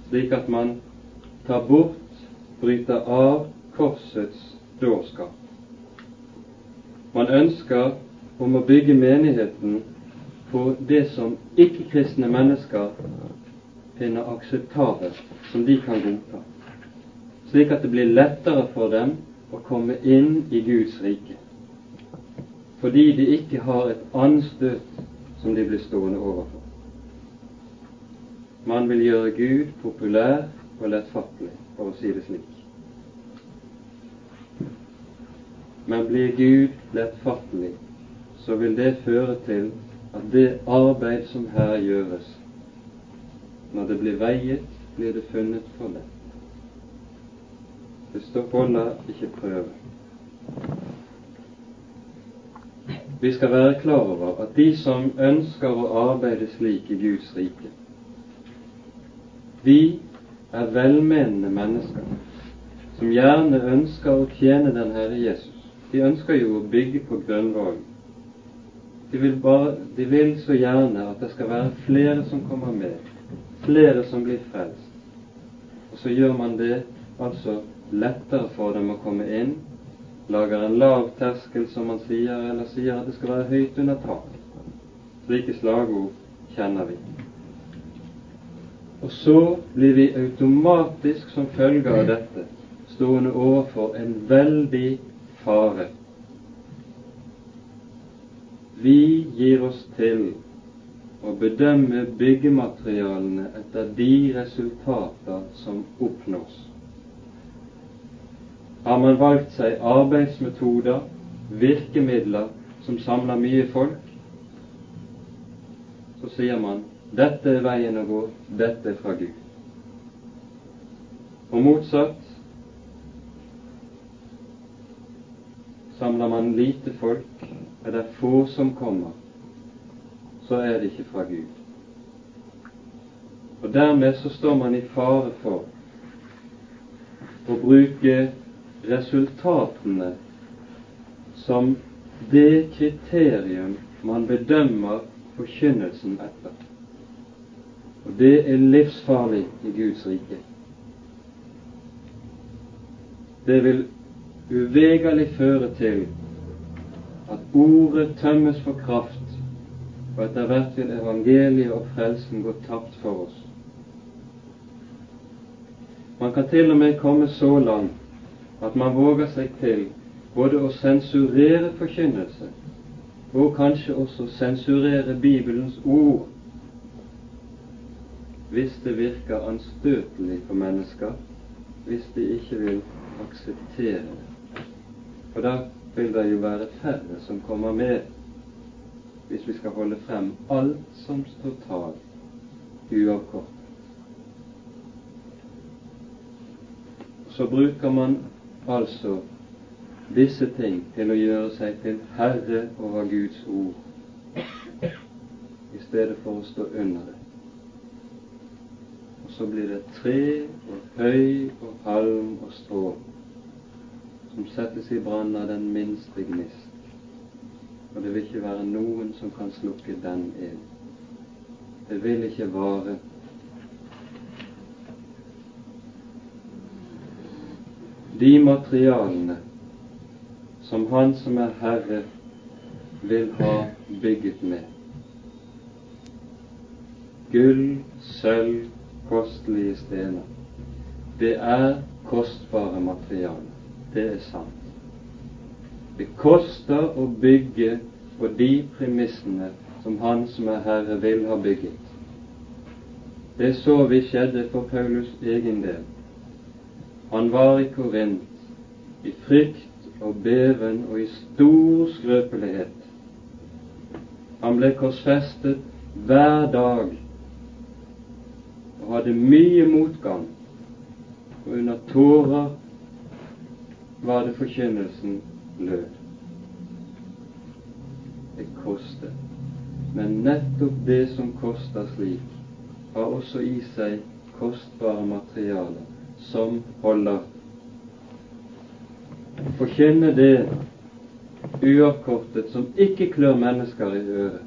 slik at man tar bort, bryter av korsets dårskap. Man ønsker om å bygge menigheten på det som ikke-kristne mennesker finner akseptabelt, som de kan godta slik at det blir lettere for dem å komme inn i Guds rike, fordi de ikke har et anstøt som de blir stående overfor. Man vil gjøre Gud populær og lettfattelig, for å si det slik. Men blir Gud lettfattelig, så vil det føre til at det arbeid som her gjøres, når det blir veiet, blir det funnet for lett. Det står holder ikke prøve. Vi skal være klar over at de som ønsker å arbeide slik i Guds rike, de er velmenende mennesker som gjerne ønsker å tjene den Herre Jesus. De ønsker jo å bygge på grunnvollen. De de vil så gjerne at det skal være flere som kommer med, flere som blir frelst. Og så gjør man det altså lettere for dem å komme inn, lager en lav terskel, som man sier, eller sier at det skal være høyt under tak. Slike slagord kjenner vi. Og så blir vi automatisk som følge av dette stående overfor en veldig fare. Vi gir oss til å bedømme byggematerialene etter de resultater som oppnås. Har man valgt seg arbeidsmetoder, virkemidler, som samler mye folk, så sier man dette er veien å gå, dette er fra Gud. Og motsatt samler man lite folk, er det få som kommer, så er det ikke fra Gud. Og dermed så står man i fare for å bruke resultatene som det kriterium man bedømmer forkynnelsen etter. Og det er livsfarlig i Guds rike. Det vil uvegerlig føre til at ordet tømmes for kraft, og etter hvert vil evangeliet og frelsen gå tapt for oss. Man kan til og med komme så langt at man våger seg til både å sensurere forkynnelse og kanskje også sensurere Bibelens ord hvis det virker anstøtelig for mennesker, hvis de ikke vil akseptere det. For da vil det jo være færre som kommer med, hvis vi skal holde frem alt som står talt uavkortet. så bruker man altså disse ting til å gjøre seg til herre over Guds ord, i stedet for å stå under det. Og så blir det tre og høy og halm og strå som settes i brann av den minste gnist. Og det vil ikke være noen som kan slukke den ilden. Det vil ikke vare. De materialene som Han som er Herre, vil ha bygget med. Gull, sølv, kostelige stener. Det er kostbare materialer. Det er sant. Det koster å bygge på de premissene som Han som er Herre, vil ha bygget. Det så vi skjedde for Paulus egen del. Han var i Korint i frykt og beven og i stor skrøpelighet. Han ble korsfestet hver dag og hadde mye motgang, og under tårer var det forkynnelsen lød. Det koster. Men nettopp det som koster slik, har også i seg kostbare materialer som holder. Forkynne det uavkortet som ikke klør mennesker i øret.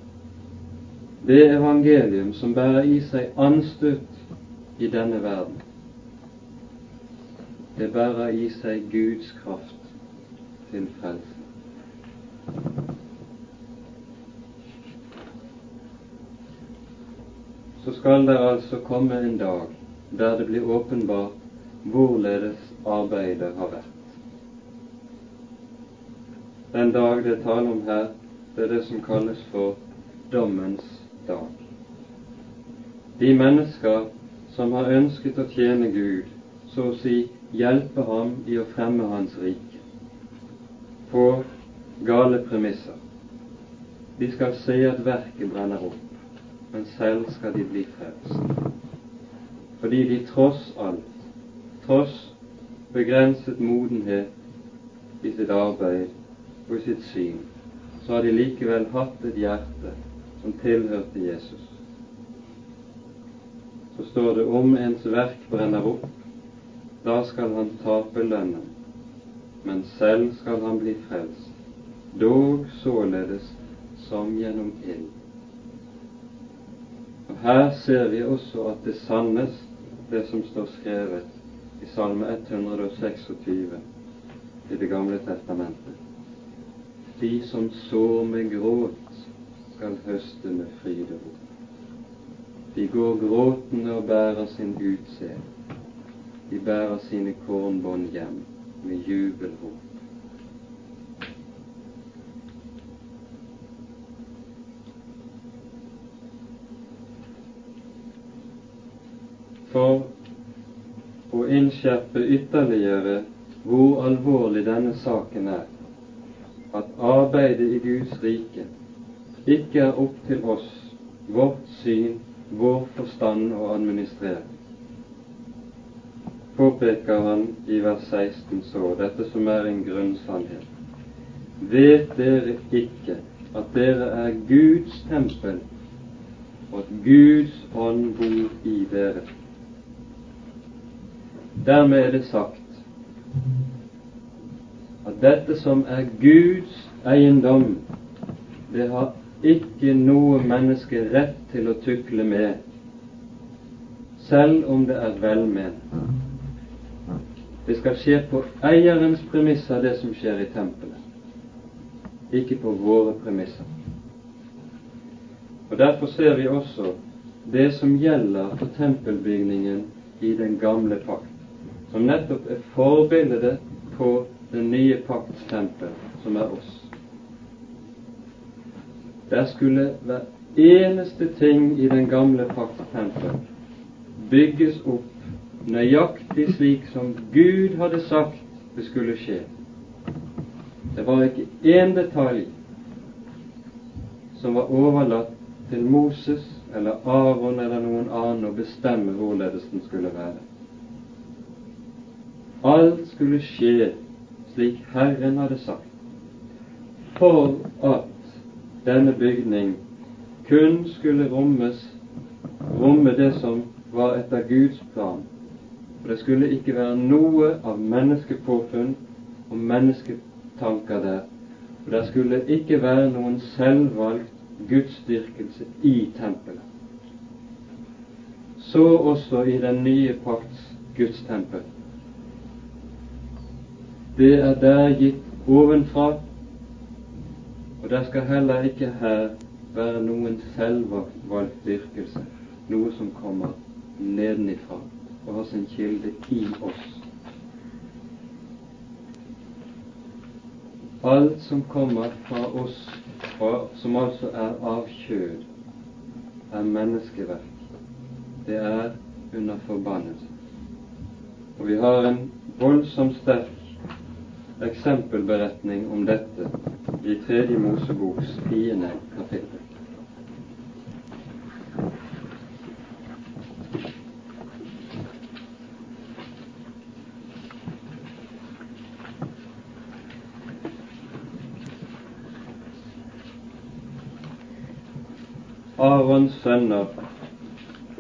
Det evangelium som bærer i seg anstøt i denne verden. Det bærer i seg Guds kraft til frelse. Så skal det altså komme en dag der det blir åpenbart hvorledes arbeidet har vært. Den dag det er tale om her, det er det som kalles for dommens dag. De mennesker som har ønsket å tjene Gud, så å si hjelpe ham i å fremme Hans rike, på gale premisser. De skal se at verket brenner opp, men selv skal de bli frelst. Fordi de tross alt, tross begrenset modenhet i sitt arbeid og i sitt syn, så har de likevel hatt et hjerte som tilhørte Jesus. Så står det om ens verk brenner opp, da skal han tape lønnen men selv skal han bli frelst, dog således som gjennom ild. Og Her ser vi også at det sannes, det som står skrevet i Salme 126 i Det gamle testamentet. De som sår med gråt, skal høste med frydero. De går gråtende og bærer sin utseende. De bærer sine kornbånd hjem med jubelrop. For å innskjerpe ytterligere hvor alvorlig denne saken er, at arbeidet i Guds rike ikke er opp til oss, vårt syn, vår forstand å administrere påpeker han i vers 16 så dette som er en grunnsannhet. Vet dere ikke at dere er Guds tempel, og at Guds ånd bor i dere? Dermed er det sagt at dette som er Guds eiendom, det har ikke noe menneske rett til å tukle med, selv om det er velment. Det skal skje på eierens premisser, det som skjer i tempelet, ikke på våre premisser. Og Derfor ser vi også det som gjelder for tempelbygningen i den gamle pakt, som nettopp er forbildet på den nye pakts tempel, som er oss. Der skulle hver eneste ting i den gamle pakts tempel bygges opp nøyaktig slik som Gud hadde sagt det skulle skje. Det var ikke én detalj som var overlatt til Moses eller Aron eller noen annen å bestemme hvorledes den skulle være. alt skulle skje slik Herren hadde sagt, for at denne bygning kun skulle rommes, romme det som var etter Guds plan. For det skulle ikke være noe av menneskepåfunn og mennesketanker der. For det skulle ikke være noen selvvalgt gudsdyrkelse i tempelet. Så også i den nye pakts gudstempel. Det er der gitt ovenfra, og det skal heller ikke her være noen selvvalgt dyrkelse, noe som kommer nedenifra og har sin kilde i oss. Alt som kommer fra oss, som altså er av kjød, er menneskeverk. Det er under forbannelse. Og vi har en voldsomt sterk eksempelberetning om dette i Tredje Moseboks tiende kapittel. Arons sønner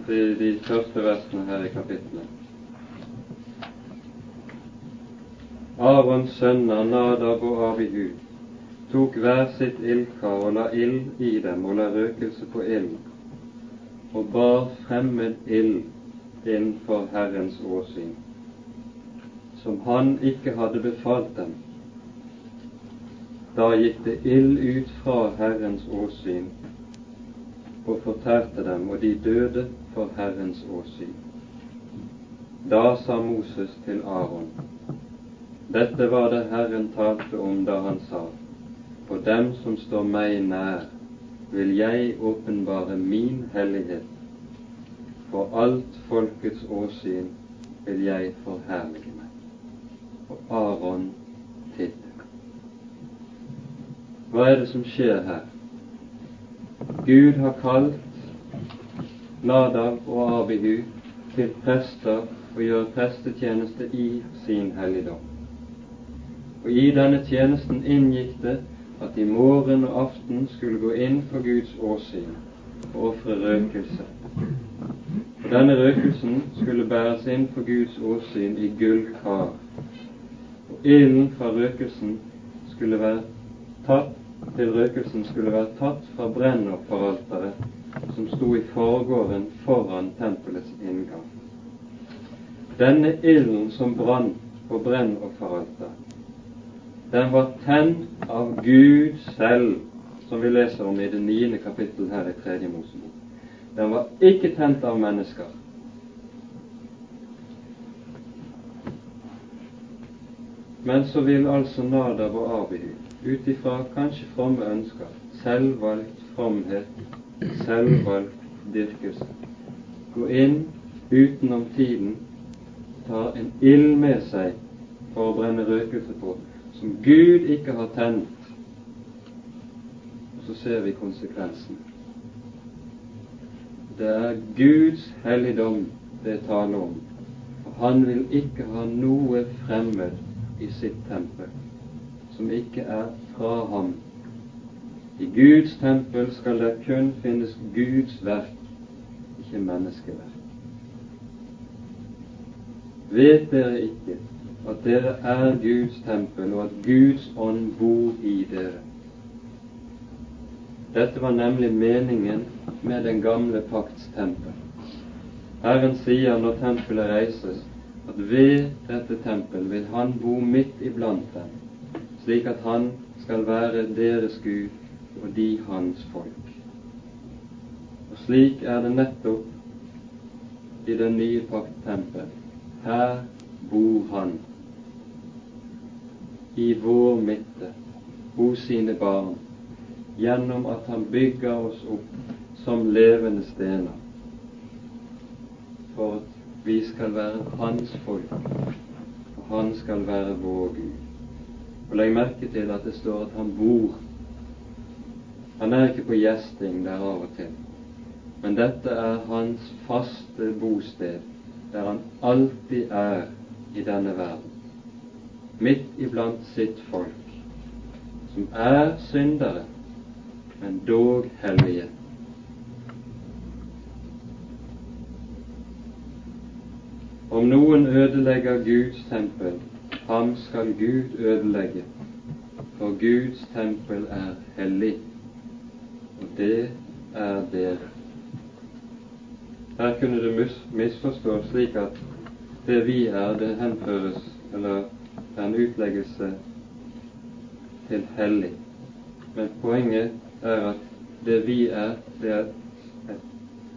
er de første versene her i kapittelet. Arons sønner Nadab og Abihu tok hver sitt ildkar og la ild i dem og la røkelse på ilden, og bar fremmed ild innenfor Herrens åsyn, som han ikke hadde befalt dem. Da gikk det ild ut fra Herrens åsyn og fortærte dem, og de døde for Herrens åsyn. Da sa Moses til Aron, dette var det Herren talte om da han sa, på dem som står meg nær, vil jeg åpenbare min hellighet. For alt folkets åsyn vil jeg forherlige meg. Og Aron tidde. Hva er det som skjer her? Gud har kalt Nadal og Abihu til prester og gjøre prestetjeneste i sin helligdom. Og I denne tjenesten inngikk det at de morgen og aften skulle gå inn for Guds åsyn og ofre røkelse. Og Denne røkelsen skulle bæres inn for Guds åsyn i gullkar. Og ilden fra røkelsen skulle være tatt til røkelsen skulle være tatt fra brennofferalteret som sto i forgården foran tempelets inngang. Denne ilden som brant på brennofferalteret, den var tent av Gud selv, som vi leser om i det niende kapittel her i Tredje Mosebok. Den var ikke tent av mennesker. Men så vil altså Nadab og Abihu ut ifra kanskje fromme ønsker, selvvalgt fromhet, selvvalgt dyrkelse. Gå inn utenom tiden, ta en ild med seg for å brenne røkelse på, som Gud ikke har tent. Og så ser vi konsekvensen. Det er Guds helligdom det taler om. Og han vil ikke ha noe fremmed i sitt tempel som ikke er fra ham. I Guds tempel skal det kun finnes Guds verk, ikke menneskeverk. Vet dere ikke at dere er Guds tempel, og at Guds ånd bor i dere? Dette var nemlig meningen med den gamle pakts tempel. Herren sier når tempelet reises, at ved dette tempel vil Han bo midt iblant dem slik at han skal være deres Gud og de hans folk. Og slik er det nettopp i den nye pakt tempel. Her bor han i vår midte, hos sine barn, gjennom at han bygger oss opp som levende stener, for at vi skal være hans folk, og han skal være vår Gud. Og legg merke til at det står at han bor. Han er ikke på gjesting der av og til, men dette er hans faste bosted, der han alltid er i denne verden. midt iblant sitt folk, som er syndere, men dog hellige. Om noen ødelegger Guds tempel, ham skal Gud ødelegge, for Guds tempel er hellig, og det er dere. Her kunne det misforstås slik at det vi er, det henføres, eller er en utleggelse til hellig. Men poenget er at det vi er, det er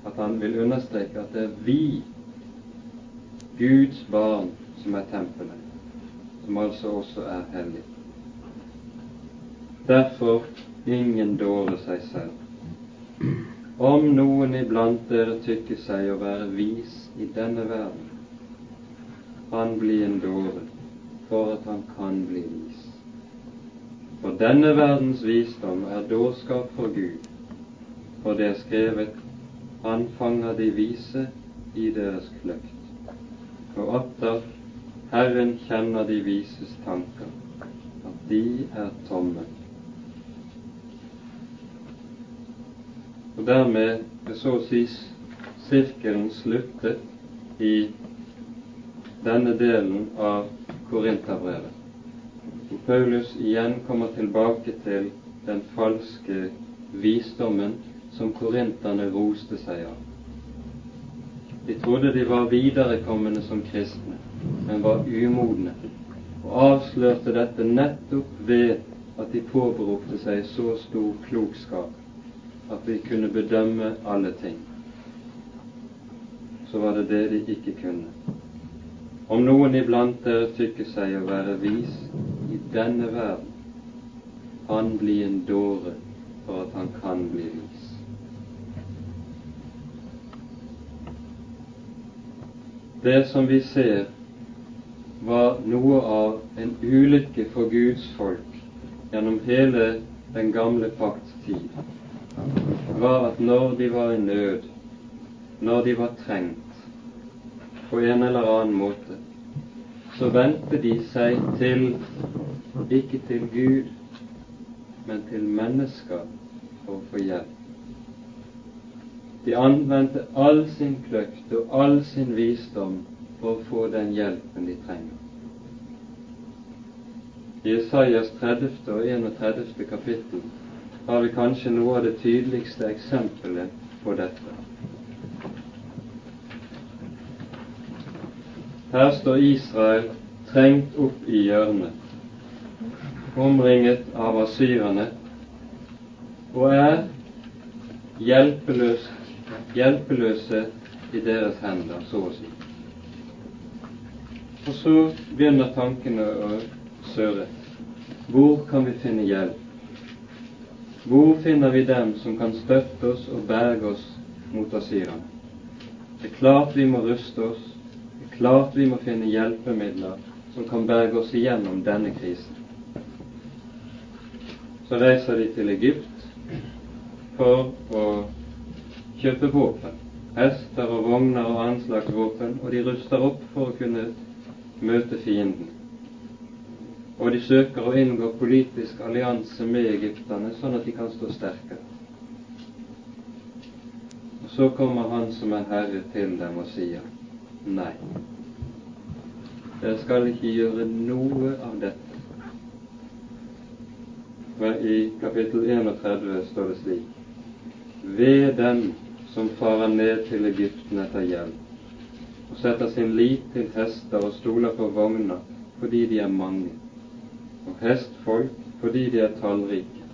at han vil understreke at det er vi, Guds barn, som er tempelet, som altså også er hellig. Derfor ingen dårer seg selv. Om noen iblant dere tykker seg å være vis i denne verden, han blir en dåre for at han kan bli vis. For denne verdens visdom er dårskap for Gud, for det er skrevet Han fanger de vise i deres kløkt. Og atter Herren kjenner de vises tanker, at de er tomme. Og dermed er så å si sirkelen sluttet i denne delen av Korinterbrevet, hvor Paulus igjen kommer tilbake til den falske visdommen som korinterne roste seg av. De trodde de var viderekommende som kristne, men var umodne, og avslørte dette nettopp ved at de påberopte seg så stor klokskap at de kunne bedømme alle ting. Så var det det de ikke kunne. Om noen iblant dere tykker seg å være vis i denne verden, han blir en dåre for at han kan bli vis. Det som vi ser var noe av en ulykke for Guds folk gjennom hele den gamle pakts tid, var at når de var i nød, når de var trengt, på en eller annen måte, så vendte de seg til ikke til Gud, men til mennesker for å få hjelp. De anvendte all sin kløkt og all sin visdom for å få den hjelpen de trenger. I Isaias 30. og 31. kapittel har vi kanskje noe av det tydeligste eksempelet på dette. Her står Israel trengt opp i hjørnet, omringet av asyrerne, og er hjelpeløse, hjelpeløse i deres hender, så å si. Og så begynner tankene å søre. Hvor kan vi finne hjelp? Hvor finner vi dem som kan støtte oss og berge oss mot asyrerne? Det er klart vi må ruste oss, det er Klart vi må finne hjelpemidler som kan berge oss igjennom denne krisen. Så reiser de til Egypt for å kjøpe våpen, hester og vogner og annen slags våpen, og de ruster opp for å kunne møte fienden. Og de søker å inngå politisk allianse med egypterne, sånn at de kan stå sterkere. Og så kommer Han som er Herre til dem og sier Nei. Dere skal ikke gjøre noe av dette. Men i kapittel 31 står det slik Ved den som farer ned til Egypten etter hjelp og setter sin lit til hester og stoler på vogner fordi de er mange, og hestfolk fordi de er tallrike,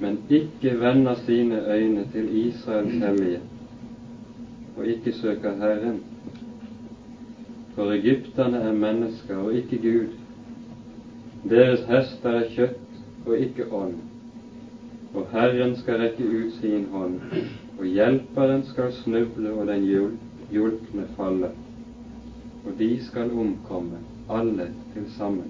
men ikke vender sine øyne til Israels hellige og ikke søker Herren, for egypterne er mennesker og ikke Gud. Deres hester er kjøtt og ikke ånd. Og Herren skal rekke ut sin hånd, og hjelperen skal snuble og den hjulpne falle. Og de skal omkomme, alle til sammen.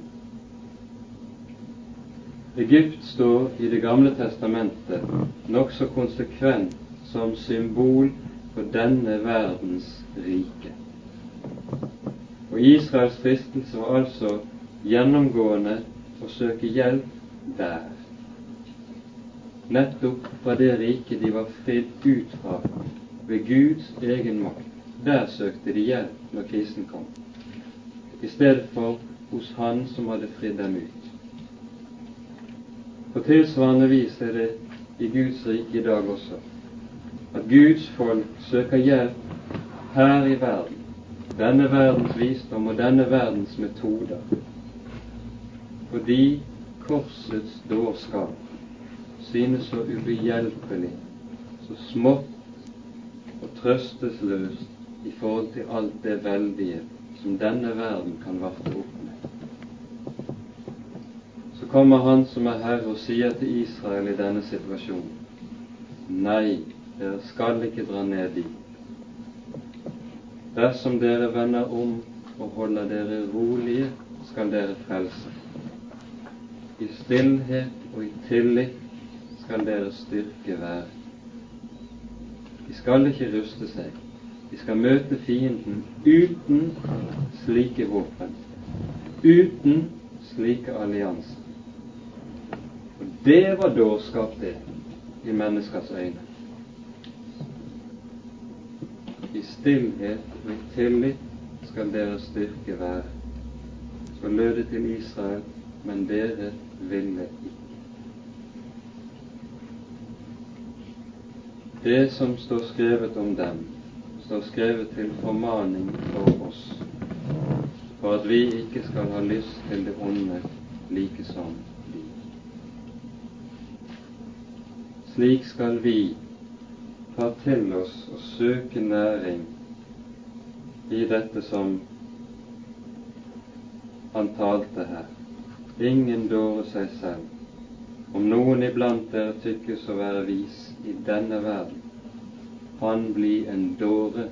Egypt står i Det gamle testamentet nokså konsekvent som symbol på denne verdens rike. Og Israels fristelse var altså gjennomgående å søke hjelp der. Nettopp fra det riket de var fridd ut fra ved Guds egen makt. Der søkte de hjelp når krisen kom, i stedet for hos Han som hadde fridd dem ut. På tilsvarende vis er det i Guds rike i dag også at Guds folk søker hjelp her i verden, denne verdens visdom og denne verdens metoder, fordi korsets dårskap synes så ubehjelpelig, så smått og trøstesløst i forhold til alt det veldige som denne verden kan varte opp med. Så kommer Han som er Herre og sier til Israel i denne situasjonen Nei, dere skal ikke dra ned dit. Dersom dere vender om og holder dere rolige, skal dere frelse. I stillhet og i tillit skal deres styrke være. De skal ikke ruste seg. De skal møte fienden uten slike våpen, uten slike allianser. Og det var dårskap, det, i menneskers øyne. I stillhet og i tillit skal deres styrke være. Så lød det til Israel, men dere ville ikke. Det som står skrevet om dem, står skrevet til formaning for oss, for at vi ikke skal ha lyst til det onde like som de. Slik skal vi ta til oss og søke næring i dette som han talte her. Ingen dårer seg selv. Om noen iblant dere tykkes å være vis i denne verden, han bli en dåre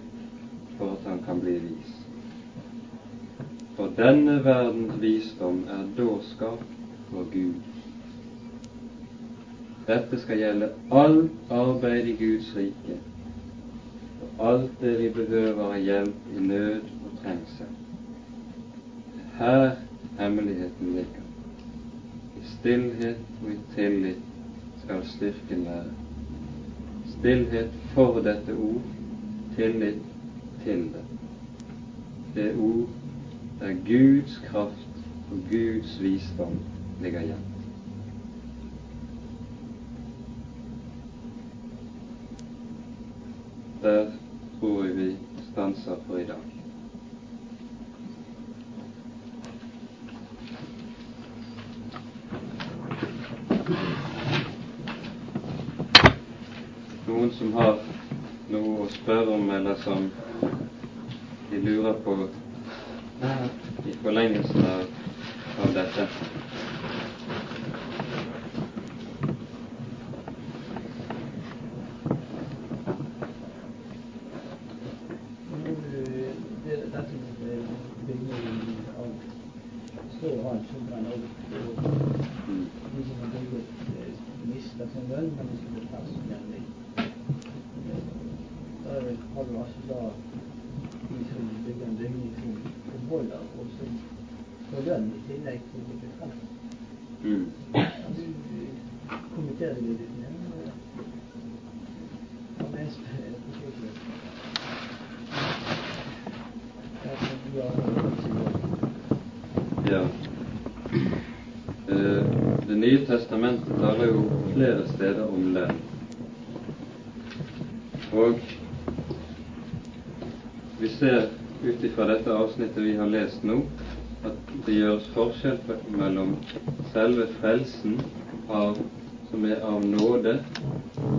for at han kan bli vis. For denne verdens visdom er dårskap for Gud. Dette skal gjelde alt arbeid i Guds rike, og alt det vi behøver av hjelp i nød og trengsel. Her hemmeligheten ligger I stillhet og i tillit skal styrken være. Stillhet for dette ord, tillit til det. Det ord der Guds kraft og Guds visdom ligger igjen. Der tror jeg vi stanser for i dag. noen som har noe å spørre om, eller som de lurer på i forlengelsen av, av dette? Ja. Det nye testamentet taler jo flere steder om lønn. Og vi ser ut ifra dette avsnittet vi har lest nå, at det gjøres forskjell mellom selve frelsen av, som er av nåde,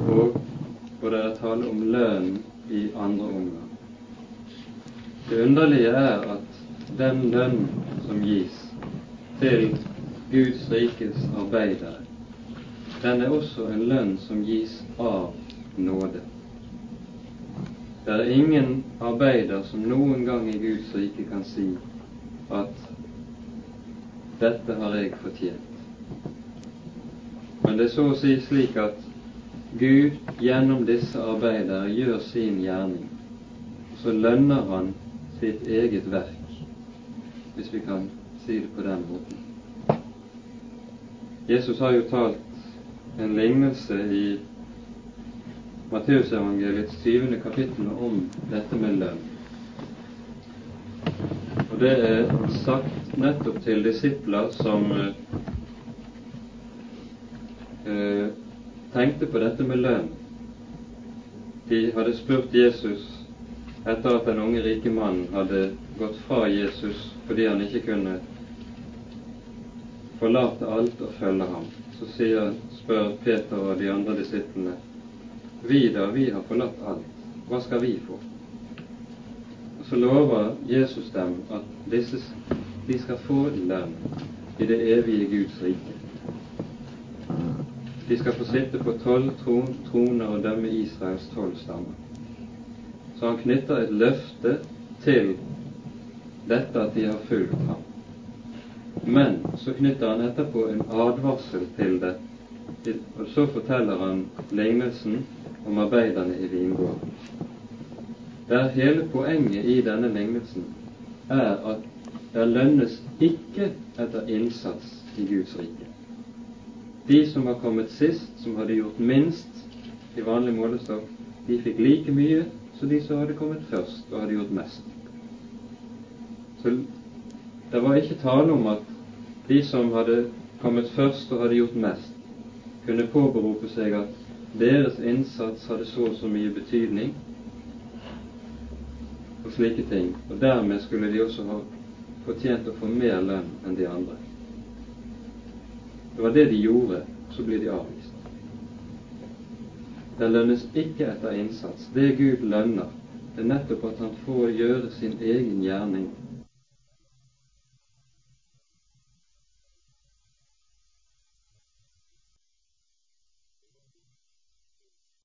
og hvor det er tale om lønn i andre omgang. Det underlige er at den lønn som gis til Guds rikes arbeidere, den er også en lønn som gis av nåde. Det er ingen arbeider som noen gang i Guds rike kan si at 'dette har jeg fortjent'. Men det er så å si slik at Gud gjennom disse arbeider gjør sin gjerning. Så lønner han sitt eget verk, hvis vi kan si det på den måten. Jesus har jo talt en lignelse i Matteusevangeliets 20. kapittel om dette med lønn. Det er sagt nettopp til disipler som eh, tenkte på dette med lønn. De hadde spurt Jesus etter at den unge rike mannen hadde gått fra Jesus fordi han ikke kunne forlate alt og følge ham. Så sier, spør Peter og de andre disiplene vi da, vi har forlatt alt. Hva skal vi få? Så lover Jesus dem at disse, de skal få lønn i det evige Guds rike. De skal få sitte på tolv tron, troner og dømme Israels tolv stammer. Så han knytter et løfte til dette at de har fulgt ham. Men så knytter han etterpå en advarsel til det, og så forteller han lignelsen om arbeiderne i vingården der hele poenget i denne lignelsen er at det lønnes ikke etter innsats i Guds rike. De som var kommet sist, som hadde gjort minst i vanlig målestokk, de fikk like mye som de som hadde kommet først og hadde gjort mest. Så det var ikke tale om at de som hadde kommet først og hadde gjort mest, kunne påberope seg at deres innsats hadde så og så mye betydning, og slike ting. Og dermed skulle de også ha fortjent å få mer lønn enn de andre. Det var det de gjorde, så blir de avvist. Det lønnes ikke etter innsats. Det Gud lønner, er nettopp at han får gjøre sin egen gjerning